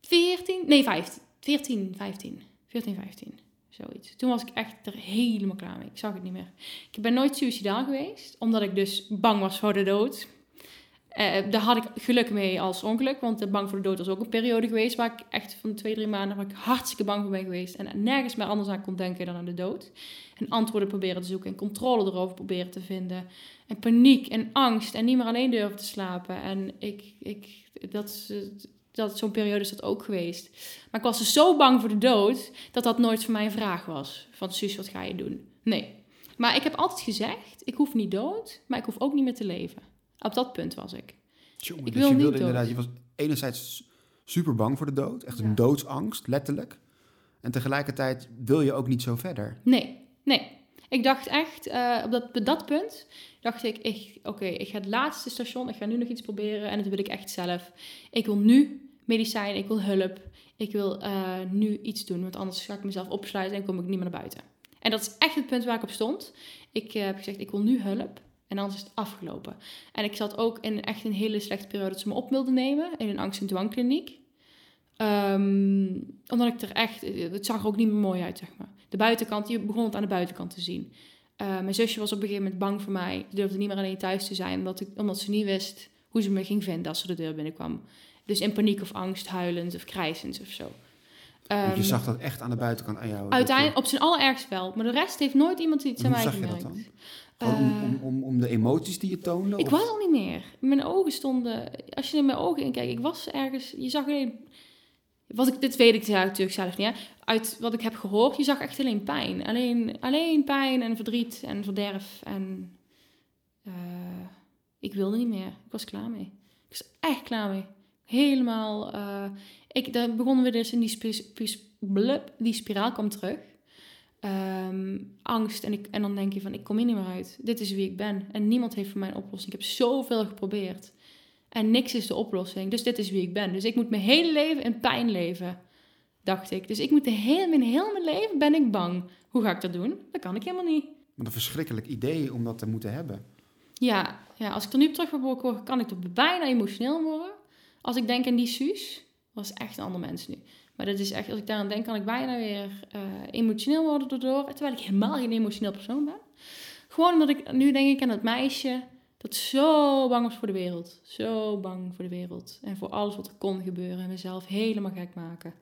14, nee 15, 14, 15, 14, 15, zoiets. Toen was ik echt er helemaal klaar mee. Ik zag het niet meer. Ik ben nooit suicidaal geweest, omdat ik dus bang was voor de dood. Eh, daar had ik geluk mee als ongeluk, want de bang voor de dood was ook een periode geweest waar ik echt van twee, drie maanden waar ik hartstikke bang voor ben geweest en nergens meer anders aan kon denken dan aan de dood. En antwoorden proberen te zoeken en controle erover proberen te vinden. En paniek en angst en niet meer alleen durven te slapen. En ik, ik, dat, eh, dat, zo'n periode is dat ook geweest. Maar ik was dus zo bang voor de dood dat dat nooit voor mij een vraag was. Van Suus, wat ga je doen? Nee. Maar ik heb altijd gezegd, ik hoef niet dood, maar ik hoef ook niet meer te leven. Op dat punt was ik. Ik dus wil je wilde inderdaad, je was enerzijds super bang voor de dood, echt Ja. een doodsangst, letterlijk. En tegelijkertijd wil je ook niet zo verder. Nee, nee. Ik dacht echt, eh, op dat, op dat punt dacht ik, ik oké, ik ga het laatste station, ik ga nu nog iets proberen en dat wil ik echt zelf. Ik wil nu medicijnen, ik wil hulp. Ik wil eh, nu iets doen, want anders ga ik mezelf opsluiten en kom ik niet meer naar buiten. En dat is echt het punt waar ik op stond. Ik eh, heb gezegd, ik wil nu hulp. En anders is het afgelopen. En ik zat ook in echt een hele slechte periode dat ze me op wilden nemen in een angst- en dwangkliniek. Ehm, omdat ik er echt, het zag er ook niet meer mooi uit, zeg maar. De buitenkant, je begon het aan de buitenkant te zien. Uh, mijn zusje was op een gegeven moment bang voor mij. Ze durfde niet meer alleen thuis te zijn, omdat, ik, omdat ze niet wist hoe ze me ging vinden als ze de deur binnenkwam. Dus in paniek of angst, huilend of krijzend of zo. Um, je Ehm, zag dat echt aan de buitenkant aan jou? Uiteindelijk, op zijn allerergst wel. Maar de rest heeft nooit iemand iets aan hoe mij zag je dat gemerkt. dan? Om, Eh, om, om, de emoties die je toonde? Ik of- was al niet meer. Mijn ogen stonden... Als je in mijn ogen inkijkt, ik was ergens... Je zag alleen... Wat ik, dit weet ik natuurlijk zelf niet, hè. Uit wat ik heb gehoord, je zag echt alleen pijn. Alleen, alleen pijn en verdriet en verderf. En eh, ik wilde niet meer. Ik was klaar mee. Ik was echt klaar mee. Helemaal... eh, ik, daar begonnen we dus in die, spi- spi- blub, die spiraal kwam terug. Ehm, angst. En, ik, en dan denk je van, ik kom hier niet meer uit. Dit is wie ik ben. En niemand heeft voor mij een oplossing. Ik heb zoveel geprobeerd. En niks is de oplossing. Dus dit is wie ik ben. Dus ik moet mijn hele leven in pijn leven. Dacht ik. Dus ik moet de hele, mijn heel mijn leven ben ik bang. Hoe ga ik dat doen? Dat kan ik helemaal niet. Wat een verschrikkelijk idee om dat te moeten hebben. Ja, ja als ik er nu op terug word, kan ik er bijna emotioneel worden. Als ik denk aan die Suus, was echt een ander mens nu. Maar dat is echt, als ik daaraan denk, kan ik bijna weer eh, emotioneel worden daardoor. Terwijl ik helemaal geen emotioneel persoon ben. Gewoon omdat ik, nu denk ik aan dat meisje dat zo bang was voor de wereld. Zo bang voor de wereld. En voor alles wat er kon gebeuren. En mezelf helemaal gek maken.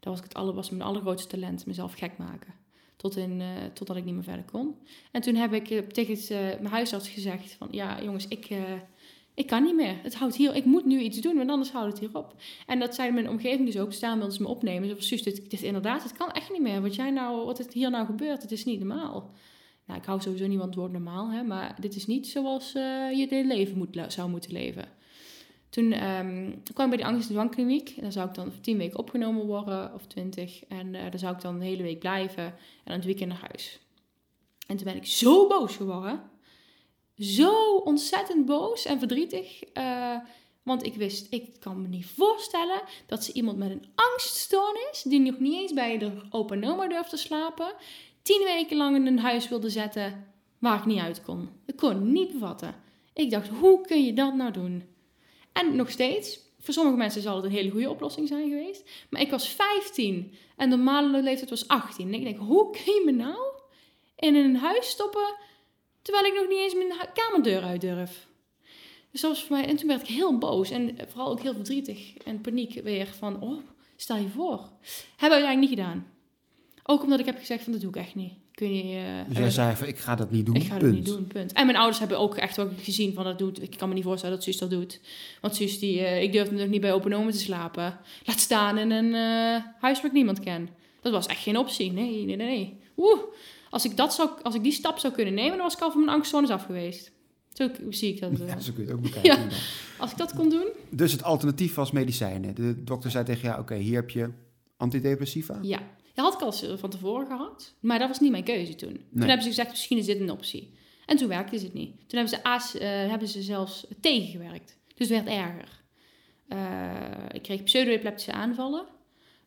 Dat was, het aller, mijn allergrootste talent, mezelf gek maken. Tot in, eh, totdat ik niet meer verder kon. En toen heb ik eh, tegen mijn huisarts gezegd van... Ja, jongens, ik, ik kan niet meer. Het houdt hier... Ik moet nu iets doen, want anders houdt het hier op. En dat zei mijn omgeving dus ook. Staan wilden ze me opnemen. Ze van, Suus, dit, dit inderdaad, het kan echt niet meer. Wat, jij nou, wat het hier nou gebeurt, het is niet normaal. Nou, ik hou sowieso niet van woord normaal, hè, maar dit is niet zoals eh, je hele leven moet, zou moeten leven. Toen ehm, kwam ik bij die angst- en dwangkliniek. En dan zou ik dan tien weken opgenomen worden, of twintig. En eh dan zou ik dan een hele week blijven en dan het weekend naar huis. En toen ben ik zo boos geworden. Zo ontzettend boos en verdrietig. eh, want ik wist, ik kan me niet voorstellen dat ze iemand met een angststoornis, die nog niet eens bij de opa en oma durft te slapen, tien weken lang in een huis wilde zetten waar ik niet uit kon. Ik kon niet bevatten. Ik dacht, hoe kun je dat nou doen? En nog steeds, voor sommige mensen zal het een hele goede oplossing zijn geweest. Maar ik was 15 en de normale leeftijd was 18. En ik denk, hoe kun je me nou in een huis stoppen terwijl ik nog niet eens mijn kamerdeur uit durf? Dus dat was voor mij, en toen werd ik heel boos en vooral ook heel verdrietig en paniek weer van, oh, stel je voor. Hebben we uiteindelijk niet gedaan. Ook omdat ik heb gezegd van, dat doe ik echt niet. Kun je, eh, Dus jij zei van, ik ga dat niet doen, ik ga punt. dat niet doen, punt. En mijn ouders hebben ook echt wel gezien van dat doet. Ik kan me niet voorstellen dat Suus dat doet. Want Suus, die, eh, ik durfde nog niet bij open oma te slapen. Laat staan in een eh, huis waar ik niemand ken. Dat was echt geen optie. Nee, nee, nee, nee. Oeh, als ik, dat zou, als ik die stap zou kunnen nemen, dan was ik al van mijn angstzones af geweest. Zo zie ik dat. eh. Ja, zo kun je het ook bekijken. Ja. Als ik dat kon doen, Dus het alternatief was medicijnen. De dokter zei tegen jou, oké, hier heb je antidepressiva. ja. Dat had ik al van tevoren gehad. Maar dat was niet mijn keuze toen. Toen hebben ze gezegd, misschien is dit een optie. En toen werkte het niet. Toen hebben ze, eh, hebben ze zelfs tegengewerkt. Dus het werd erger. Eh, ik kreeg pseudoepileptische aanvallen.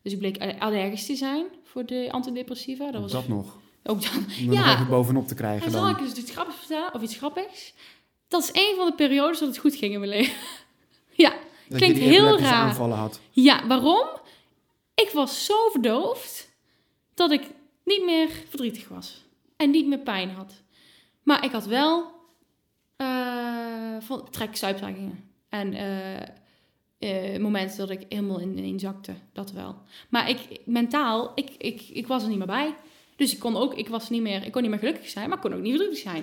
Dus ik bleek allergisch te zijn voor de antidepressiva. Dat was dat nog. Ook dan. Om Ja. nog bovenop te krijgen En zal dan. ik dus iets grappigs vertellen, of iets grappigs? Dat is een van de periodes dat het goed ging in mijn leven. ja, Dat klinkt heel raar. aanvallen had. ja, waarom? Ik was zo verdoofd dat ik niet meer verdrietig was. En niet meer pijn had. Maar ik had wel eh van trek stuiptrekkingen. En eh, eh, momenten dat ik helemaal in, in zakte. Dat wel. Maar ik, mentaal, ik, ik, ik was er niet meer bij. Dus ik kon ook, ik was niet meer, ik kon niet meer gelukkig zijn, maar ik kon ook niet verdrietig zijn.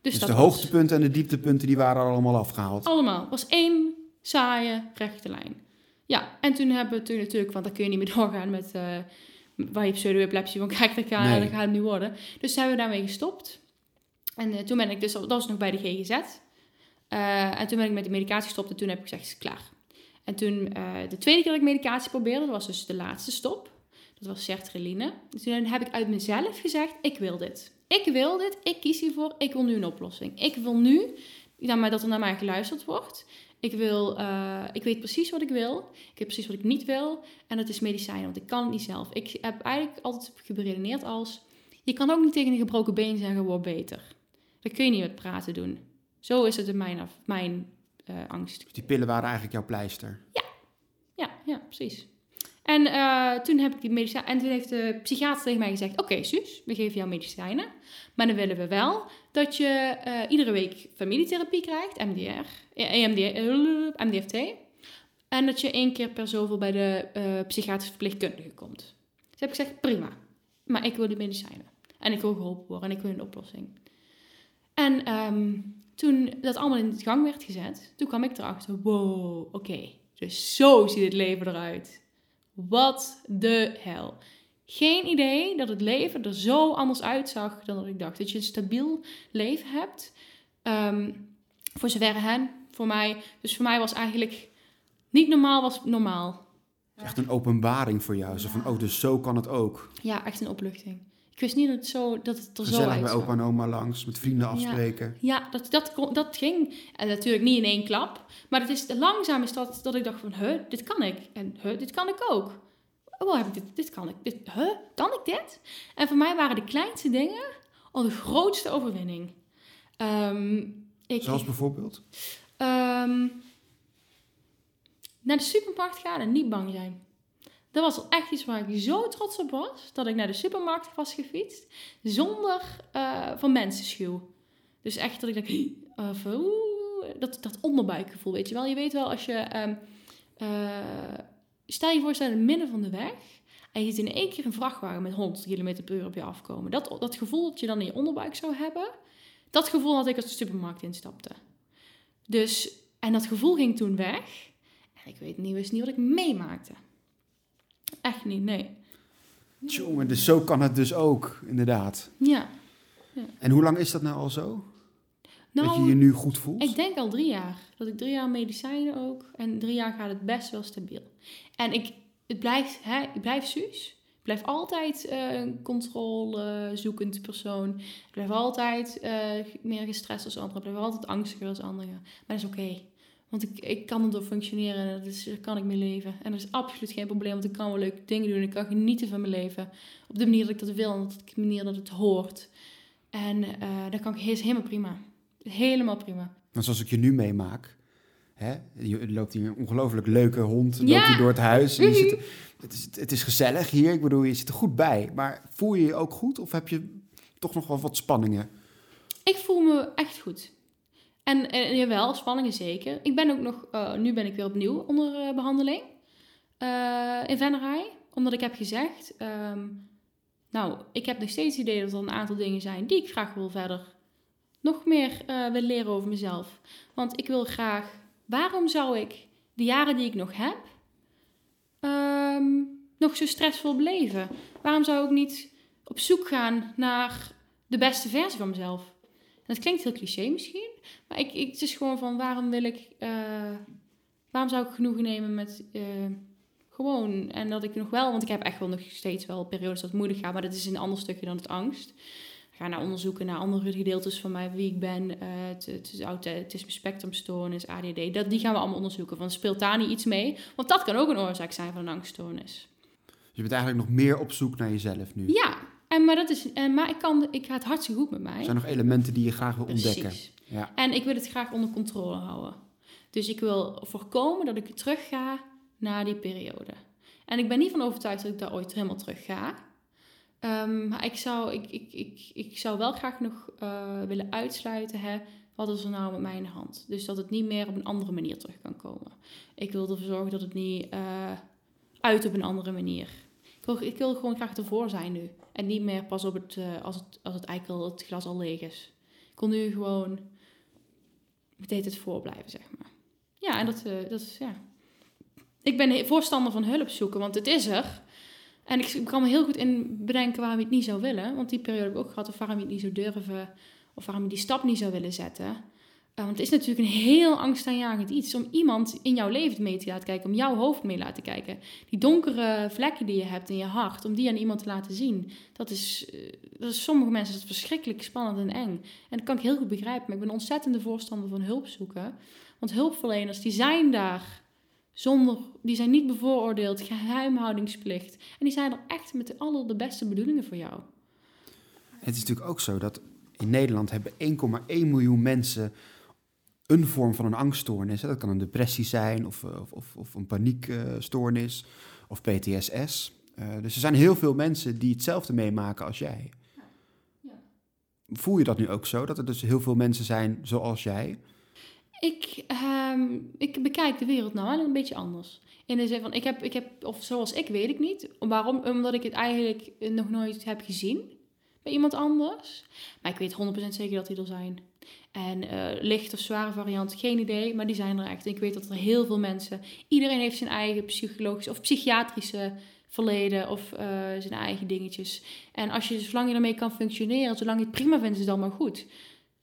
Dus, Dus dat de was- hoogtepunten en de dieptepunten, die waren allemaal afgehaald. allemaal. Het was één saaie rechte lijn. Ja, en toen hebben we toen natuurlijk, want dan kun je niet meer doorgaan met eh, waar je pseudo-epilepsie van krijgt, dat, Nee. dat gaat het niet worden. Dus hebben we daarmee gestopt. En eh, toen ben ik dus, dat was nog bij de GGZ. Eh, en toen ben ik met die medicatie gestopt en toen heb ik gezegd, is klaar. En toen, de tweede keer dat ik medicatie probeerde, dat was dus de laatste stop. Dat was sertraline. Dus toen heb ik uit mezelf gezegd, ik wil dit. Ik wil dit, ik kies hiervoor, ik wil nu een oplossing. Ik wil nu Ja, dat er naar mij geluisterd wordt. Ik, wil, eh, ik weet precies wat ik wil. Ik weet precies wat ik niet wil. En dat is medicijnen, want ik kan het niet zelf. Ik heb eigenlijk altijd geredeneerd als... Je kan ook niet tegen een gebroken been zeggen, word beter. Dat kun je niet met praten doen. Zo is het in mijn, mijn eh, angst. Dus die pillen waren eigenlijk jouw pleister. Ja, ja, precies. En eh, toen heb ik die. En toen heeft de psychiater tegen mij gezegd: Oké, Suus, we geven jou medicijnen. Maar dan willen we wel dat je eh, iedere week familietherapie krijgt, MDR, EMDR, eh, MDFT. En dat je één keer per zoveel bij de eh psychiatrische verpleegkundige komt. Dus heb ik gezegd: Prima, maar ik wil die medicijnen. En ik wil geholpen worden en ik wil een oplossing. En ehm, toen dat allemaal in gang werd gezet, toen kwam ik erachter: Wow, oké. Dus zo ziet het leven eruit. Wat de hel. Geen idee dat het leven er zo anders uitzag dan dat ik dacht. Dat je een stabiel leven hebt. Ehm, voor zover hen, voor mij. Dus voor mij was eigenlijk niet normaal, was normaal. Echt een openbaring voor jou. Zo van, oh, dus zo kan het ook. Ja, echt een opluchting. Ik wist niet dat het, zo, dat het er zo Gezellig bij opa en oma langs, met vrienden afspreken. Ja, dat, dat, kon- dat ging. En natuurlijk niet in één klap. Maar het is langzaam is dat, dat ik dacht van, huh, dit kan ik. En huh, dit kan ik ook. Oh, heb ik dit, dit kan ik. Dit, huh, kan ik dit? En voor mij waren de kleinste dingen al de grootste overwinning. Ehm, ik, Zoals bijvoorbeeld? Ehm, naar de supermarkt gaan en niet bang zijn. Dat was echt iets waar ik zo trots op was. Dat ik naar de supermarkt was gefietst. Zonder eh, van mensenschuw. Dus echt dat ik dacht... Dat, dat onderbuikgevoel, weet je wel. Je weet wel als je... eh, stel je voor, je in het midden van de weg... En je ziet in één keer een vrachtwagen met 100 km per uur op je afkomen. Dat, dat gevoel dat je dan in je onderbuik zou hebben... Dat gevoel had ik als de supermarkt instapte. Dus, en dat gevoel ging toen weg. En ik weet niet, wist niet wat ik meemaakte. Echt niet, nee. Jongen, dus zo kan het dus ook, inderdaad. Ja. En hoe lang is dat nou al zo? dat je je Nou, nu goed voelt? ik denk al drie jaar. Dat ik drie jaar medicijnen ook. En drie jaar gaat het best wel stabiel. En ik, het blijft, hè, ik blijf Suus. Ik blijf altijd eh, een controlezoekend persoon. Ik blijf altijd eh, meer gestrest als anderen. Ik blijf altijd angstiger als anderen. Maar dat is oké. Want ik, ik kan erdoor functioneren en dat is, daar kan ik mee leven. En dat is absoluut geen probleem, want ik kan wel leuke dingen doen. Ik kan genieten van mijn leven. Op de manier dat ik dat wil en op de manier dat het hoort. En eh dat kan ik is helemaal prima. Helemaal prima. Want zoals ik je nu meemaak, hè, je loopt hier een ongelooflijk leuke hond, Ja. loopt hier door het huis. En je zit, het, is, het is gezellig hier, ik bedoel, je zit er goed bij. Maar voel je je ook goed of heb je toch nog wel wat spanningen? Ik voel me echt goed. En, en jawel, spanningen zeker. Ik ben ook nog, eh, nu ben ik weer opnieuw onder eh, behandeling eh, in Venray. Omdat ik heb gezegd, ehm, nou, ik heb nog steeds het idee dat er een aantal dingen zijn die ik graag wil verder nog meer eh, wil leren over mezelf. Want ik wil graag, waarom zou ik de jaren die ik nog heb, ehm, nog zo stressvol beleven? Waarom zou ik niet op zoek gaan naar de beste versie van mezelf? Dat klinkt heel cliché misschien, maar ik, ik, het is gewoon van waarom wil ik, eh, waarom zou ik genoegen nemen met eh, gewoon en dat ik nog wel, want ik heb echt wel nog steeds wel periodes dat het moeilijk gaat, maar dat is een ander stukje dan het angst. Ik ga naar onderzoeken naar andere gedeeltes van mij, wie ik ben, eh, het, het, is aut- autisme spectrumstoornis, ADD, dat, die gaan we allemaal onderzoeken. Van speelt daar niet iets mee? Want dat kan ook een oorzaak zijn van een angststoornis. Je bent eigenlijk nog meer op zoek naar jezelf nu. Ja, en, maar, dat is, en, maar ik, kan, ik ga het hartstikke goed met mij. Er zijn nog elementen die je graag wil ontdekken. Precies. Ja. En ik wil het graag onder controle houden. Dus ik wil voorkomen dat ik terug ga naar die periode. En ik ben niet van overtuigd dat ik daar ooit helemaal terug ga. Ehm, maar ik zou, ik, ik, ik, ik zou wel graag nog eh, willen uitsluiten, hè, wat is er nou met mij in de hand? Dus dat het niet meer op een andere manier terug kan komen. Ik wil ervoor zorgen dat het niet eh, uit op een andere manier. Ik wil, ik wil gewoon graag ervoor zijn nu. En niet meer pas op het, eh, als, het, als het eigenlijk al, het glas al leeg is. Ik wil nu gewoon meteen het voor blijven, zeg maar. Ja, en dat, eh, dat is, ja. Ik ben voorstander van hulp zoeken, want het is er. En ik kan me heel goed in bedenken waarom je het niet zou willen. Want die periode heb ik ook gehad, of waarom je het niet zou durven. Of waarom je die stap niet zou willen zetten. Uh, want het is natuurlijk een heel angstaanjagend iets om iemand in jouw leven mee te laten kijken, om jouw hoofd mee te laten kijken. Die donkere vlekken die je hebt in je hart, om die aan iemand te laten zien. Dat is, uh, dat is sommige mensen is verschrikkelijk spannend en eng. En dat kan ik heel goed begrijpen, maar ik ben ontzettende voorstander van hulp zoeken. Want hulpverleners, die zijn daar zonder, die zijn niet bevooroordeeld, geheimhoudingsplicht. En die zijn er echt met de allerbeste bedoelingen voor jou. Het is natuurlijk ook zo dat in Nederland hebben 1,1 miljoen mensen een vorm van een angststoornis. Dat kan een depressie zijn of, of, of, of een paniekstoornis of PTSS. Uh, dus er zijn heel veel mensen die hetzelfde meemaken als jij. Ja. Voel je dat nu ook zo, dat er dus heel veel mensen zijn zoals jij? Ik, um, ik bekijk de wereld nou wel een beetje anders. In de zin van, ik heb, ik heb, of zoals ik weet ik niet. Waarom? Omdat ik het eigenlijk nog nooit heb gezien bij iemand anders. Maar ik weet 100% zeker dat die er zijn. En uh, licht of zware variant, geen idee, maar die zijn er echt. ik weet dat er heel veel mensen, iedereen heeft zijn eigen psychologische of psychiatrische verleden of uh, zijn eigen dingetjes. En als je, zolang je ermee kan functioneren, zolang je het prima vindt, is het allemaal goed.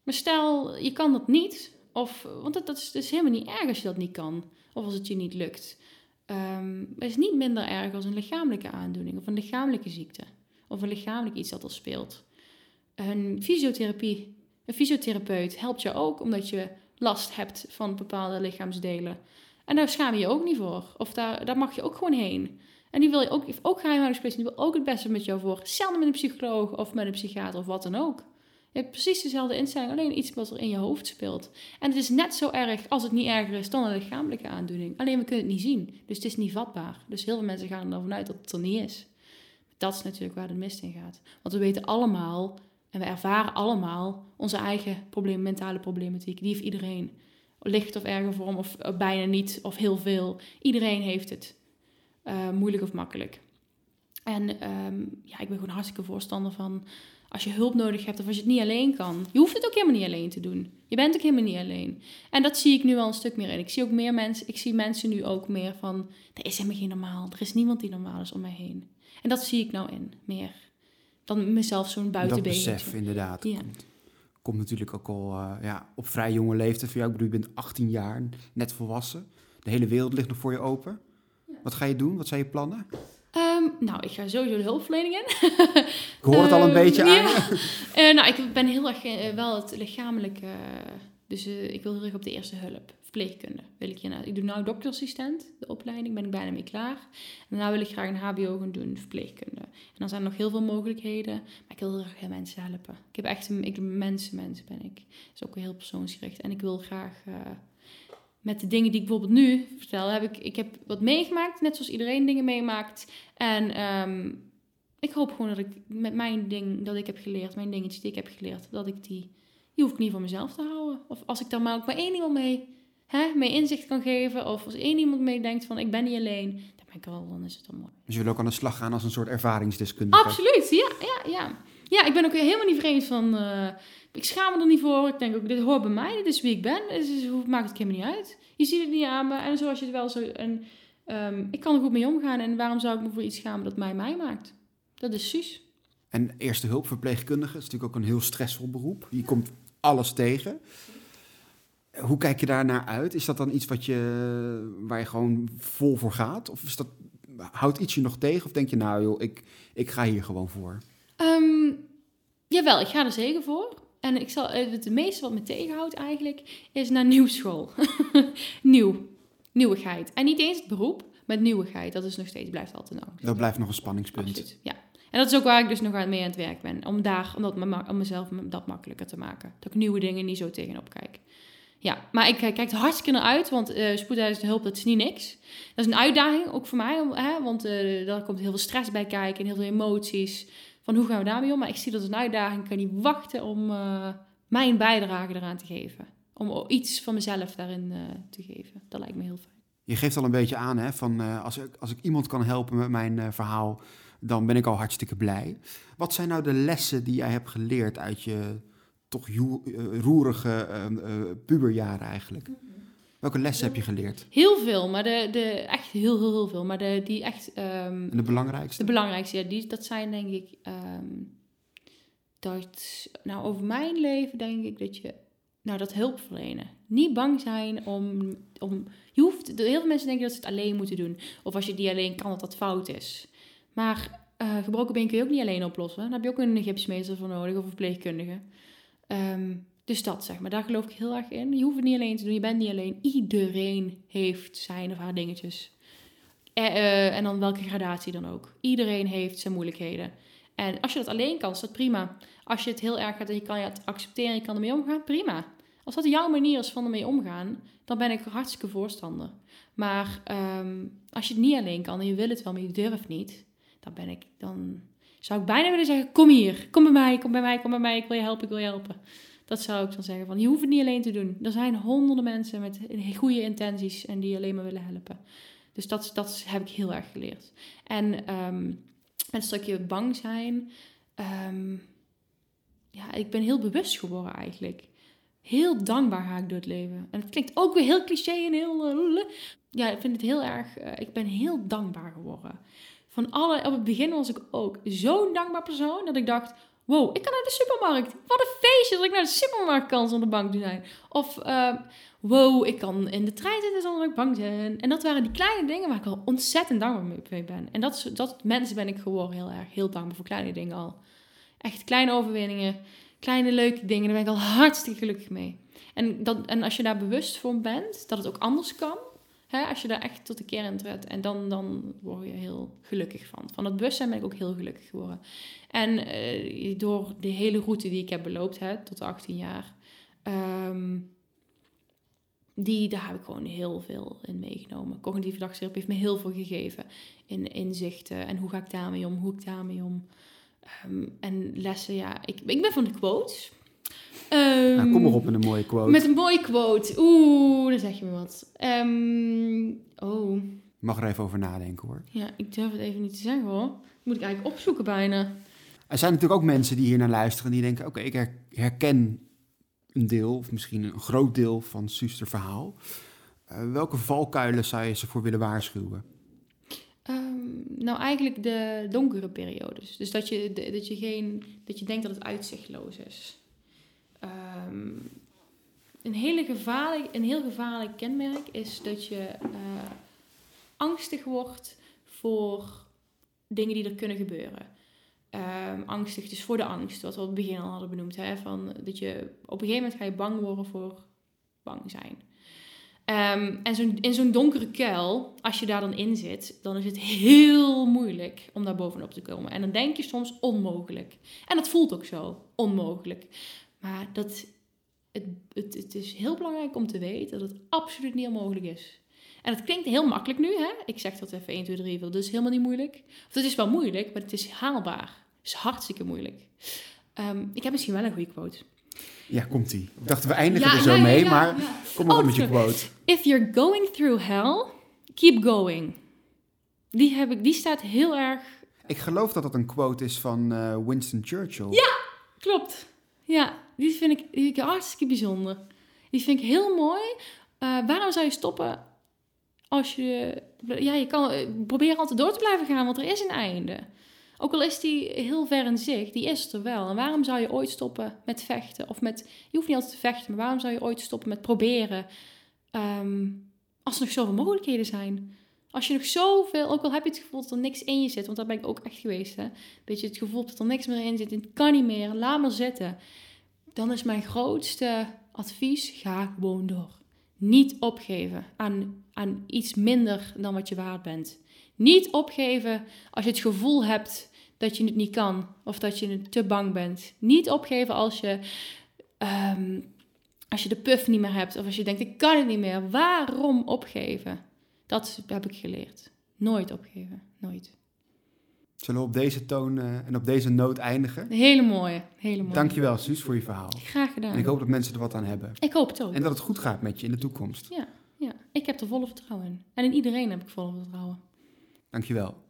Maar stel, je kan dat niet, of, want dat, is, is helemaal niet erg als je dat niet kan, of als het je niet lukt. Um, is niet minder erg als een lichamelijke aandoening of een lichamelijke ziekte, of een lichamelijk iets dat er speelt. Een fysiotherapie een fysiotherapeut helpt je ook omdat je last hebt van bepaalde lichaamsdelen. En daar schaam je je ook niet voor. Of daar, daar mag je ook gewoon heen. En die wil je ook, ook geheimhoudingsplicht, die wil ook het beste met jou voor. Hetzelfde met een psycholoog of met een psychiater of wat dan ook. Je hebt precies dezelfde instelling, alleen iets wat er in je hoofd speelt. En het is net zo erg, als het niet erger is, dan een lichamelijke aandoening. Alleen we kunnen het niet zien, dus het is niet vatbaar. Dus heel veel mensen gaan ervan uit dat het er niet is. Dat is natuurlijk waar de mist in gaat. Want we weten allemaal en we ervaren allemaal onze eigen mentale problematiek. Die heeft iedereen. Licht of erger vorm, of eh, bijna niet, of heel veel. Iedereen heeft het. Uh, moeilijk of makkelijk. En um, ja, ik ben gewoon hartstikke voorstander van... als je hulp nodig hebt of als je het niet alleen kan... je hoeft het ook helemaal niet alleen te doen. Je bent ook helemaal niet alleen. En dat zie ik nu al een stuk meer in. Ik zie ook meer mensen... ik zie mensen nu ook meer van... er is helemaal geen normaal. Er is niemand die normaal is om mij heen. En dat zie ik nou in, meer dan mezelf zo'n buitenbeentje. Dat besef, inderdaad. Ja. Komt, komt natuurlijk ook al uh, ja, op vrij jonge leeftijd voor jou. Ik bedoel, je bent 18 jaar, net volwassen. De hele wereld ligt nog voor je open. Ja. Wat ga je doen? Wat zijn je plannen? Um, nou, ik ga sowieso de hulpverlening in. ik hoor het um, al een ehm, beetje aan uh, nou, ik ben heel erg uh, wel het lichamelijke... dus ik wil heel erg op de eerste hulp verpleegkunde wil ik hierna. Ik doe nu dokterassistent, de opleiding, ben ik bijna mee klaar. En daarna wil ik graag een HBO gaan doen, verpleegkunde. En dan zijn er nog heel veel mogelijkheden, maar ik wil graag mensen helpen. Ik heb echt een ik, mensen, mensen ben ik. Is ook heel persoonsgericht. En ik wil graag uh, met de dingen die ik bijvoorbeeld nu vertel, heb ik, ik heb wat meegemaakt, net zoals iedereen dingen meemaakt. En um, ik hoop gewoon dat ik met mijn ding dat ik heb geleerd, mijn dingetjes die ik heb geleerd, dat ik die, die hoef ik niet voor mezelf te houden. Of als ik daar maar ook maar één iemand mee hè, mee inzicht kan geven. Of als één iemand mee denkt van ik ben niet alleen. Dan ben ik al, dan is het dan mooi. Dus je wil ook aan de slag gaan als een soort ervaringsdeskundige? Absoluut, ja, ja, ja. Ja, ik ben ook helemaal niet vreemd van... Uh, ik schaam me er niet voor. Ik denk ook, dit hoort bij mij. Dit is wie ik ben. Dus maakt het helemaal niet uit. Je ziet het niet aan me. En zoals je het wel zo... En, um, ik kan er goed mee omgaan. En waarom zou ik me voor iets schamen dat mij mij maakt? Dat is Suus. En eerste hulpverpleegkundige is natuurlijk ook een heel stressvol beroep. Je komt alles tegen. Hoe kijk je daar naar uit? Is dat dan iets wat je, waar je gewoon vol voor gaat? Of is dat, houdt iets je nog tegen? Of denk je, nou joh, ik, ik ga hier gewoon voor? Um, jawel, ik ga er zeker voor. En ik zal, het meeste wat me tegenhoudt eigenlijk, is naar nieuwschool. Nieuw. Nieuwigheid. En niet eens het beroep, maar nieuwigheid. Dat is nog steeds, blijft altijd een angst. Dat blijft nog een spanningspunt. Absoluut, ja. En dat is ook waar ik dus nog aan mee aan het werk ben. Om daar, om, dat, om mezelf dat makkelijker te maken. Dat ik nieuwe dingen niet zo tegenop kijk. Ja, maar ik kijk er hartstikke naar uit, want uh, spoedeisende hulp, dat is niet niks. Dat is een uitdaging, ook voor mij, hè, want uh, daar komt heel veel stress bij kijken en heel veel emoties. Van hoe gaan we daarmee om? Maar ik zie dat als een uitdaging. Ik kan niet wachten om mijn bijdrage eraan te geven. Om iets van mezelf daarin te geven. Dat lijkt me heel fijn. Je geeft al een beetje aan, hè, van als, ik, als ik iemand kan helpen met mijn verhaal, dan ben ik al hartstikke blij. Wat zijn nou de lessen die jij hebt geleerd uit je toch eh, roerige uh, puberjaren eigenlijk. Welke lessen heb je geleerd? Heel veel, maar de, de echt heel, heel, heel veel. Maar de, die echt... Um, en de belangrijkste? De belangrijkste, ja. Die, dat zijn denk ik... Um, dat, nou, over mijn leven denk ik dat je nou, dat hulp verlenen. Niet bang zijn om, om je hoeft, heel veel mensen denken dat ze het alleen moeten doen. Of als je die alleen kan, dat dat fout is. Maar uh, gebroken been kun je ook niet alleen oplossen. Dan heb je ook een gipsmeester voor nodig of een verpleegkundige. Ehm, dus dat zeg maar, daar geloof ik heel erg in. Je hoeft het niet alleen te doen, je bent niet alleen. Iedereen heeft zijn of haar dingetjes. Uh, en dan welke gradatie dan ook. Iedereen heeft zijn moeilijkheden. En als je dat alleen kan, is dat prima. Als je het heel erg gaat en je kan het accepteren, je kan ermee omgaan, prima. Als dat jouw manier is van ermee omgaan, dan ben ik hartstikke voorstander. Maar um, als je het niet alleen kan en je wil het wel, maar je durft niet, dan ben ik, dan zou ik bijna willen zeggen, kom hier, kom bij mij, kom bij mij, kom bij mij, ik wil je helpen, ik wil je helpen. Dat zou ik dan zeggen, van je hoeft het niet alleen te doen. Er zijn honderden mensen met goede intenties en die alleen maar willen helpen. Dus dat, dat heb ik heel erg geleerd. En um, stukje bang zijn, um, ja, ik ben heel bewust geworden eigenlijk. Heel dankbaar ga ik door het leven. En het klinkt ook weer heel cliché en heel... Uh, ja, ik vind het heel erg... Uh, ik ben heel dankbaar geworden. Van alle... Op het begin was ik ook zo'n dankbaar persoon... dat ik dacht... Wow, ik kan naar de supermarkt. Wat een feestje dat ik naar de supermarkt kan zonder bang te zijn. Of... Uh, wow, ik kan in de trein zitten zonder dat ik bang ben. En dat waren die kleine dingen waar ik al ontzettend dankbaar mee ben. En dat, dat mensen ben ik geworden heel erg. Heel dankbaar voor kleine dingen al. Echt kleine overwinningen kleine leuke dingen. Daar ben ik al hartstikke gelukkig mee. En, dat, en als je daar bewust van bent, dat het ook anders kan. Hè, als je daar echt tot de kern treedt. En dan, dan word je heel gelukkig van. Van het bewustzijn ben ik ook heel gelukkig geworden. En uh, door de hele route die ik heb beloofd, hè, tot 18 jaar. Um, die, daar heb ik gewoon heel veel in meegenomen. Cognitieve dagstherapie heeft me heel veel gegeven. In inzichten en hoe ga ik daarmee om, hoe ik daarmee om. Um, en lessen, ja, ik, ik ben van de quotes. Um, nou, kom maar op met een mooie quote. Met een mooie quote. Oeh, dan zeg je me wat. Um, oh. Mag er even over nadenken hoor. Ja, ik durf het even niet te zeggen hoor. Moet ik eigenlijk opzoeken bijna. Er zijn natuurlijk ook mensen die hier naar luisteren die denken... oké, ik herken een deel, of misschien een groot deel van Suster verhaal. Uh, welke valkuilen zou je ze voor willen waarschuwen? Um, nou, eigenlijk de donkere periodes. Dus dat je, dat je, geen, dat je denkt dat het uitzichtloos is. Um, een, hele gevaarlijk, een heel gevaarlijk kenmerk is dat je uh, angstig wordt voor dingen die er kunnen gebeuren. Um, angstig, dus voor de angst, wat we op het begin al hadden benoemd. Hè? Van, dat je, op een gegeven moment ga je bang worden voor bang zijn. Um, en zo in zo'n donkere kuil, als je daar dan in zit, dan is het heel moeilijk om daar bovenop te komen. En dan denk je soms onmogelijk. En dat voelt ook zo, onmogelijk. Maar dat, het, het, het is heel belangrijk om te weten dat het absoluut niet onmogelijk is. En het klinkt heel makkelijk nu, hè? Ik zeg dat even 1, 2, 3, dat is helemaal niet moeilijk. Of het is wel moeilijk, maar het is haalbaar. Het is hartstikke moeilijk. Um, ik heb misschien wel een goede quote. Ja, komt-ie. Ik dacht, we eindigen er zo mee, maar kom maar oh, met je quote. If you're going through hell, keep going. Die, heb ik, die staat heel erg... Ik geloof dat dat een quote is van uh, Winston Churchill. Ja, klopt. Ja, die vind ik, die hartstikke bijzonder. Die vind ik heel mooi. Uh, waarom zou je stoppen als je... Ja, je kan uh, proberen altijd door te blijven gaan, want er is een einde. Ook al is die heel ver in zicht, die is er wel. En waarom zou je ooit stoppen met vechten? Of met, je hoeft niet altijd te vechten, maar waarom zou je ooit stoppen met proberen? Um, als er nog zoveel mogelijkheden zijn. Als je nog zoveel, ook al heb je het gevoel dat er niks in je zit, want daar ben ik ook echt geweest. Hè? Dat je het gevoel dat er niks meer in zit, het kan niet meer, laat maar zitten. Dan is mijn grootste advies, ga gewoon door. Niet opgeven aan, aan iets minder dan wat je waard bent. Niet opgeven als je het gevoel hebt dat je het niet kan of dat je te bang bent. Niet opgeven als je, um, als je de puff niet meer hebt of als je denkt ik kan het niet meer. Waarom opgeven? Dat heb ik geleerd. Nooit opgeven. Nooit. Zullen we op deze toon uh, en op deze noot eindigen? Hele mooie, hele mooie. Dankjewel Suus voor je verhaal. Graag gedaan. En ik hoop dat mensen er wat aan hebben. Ik hoop het ook. En dat het goed gaat met je in de toekomst. Ja, ja. ik heb er volle vertrouwen in. En in iedereen heb ik volle vertrouwen. Dankjewel.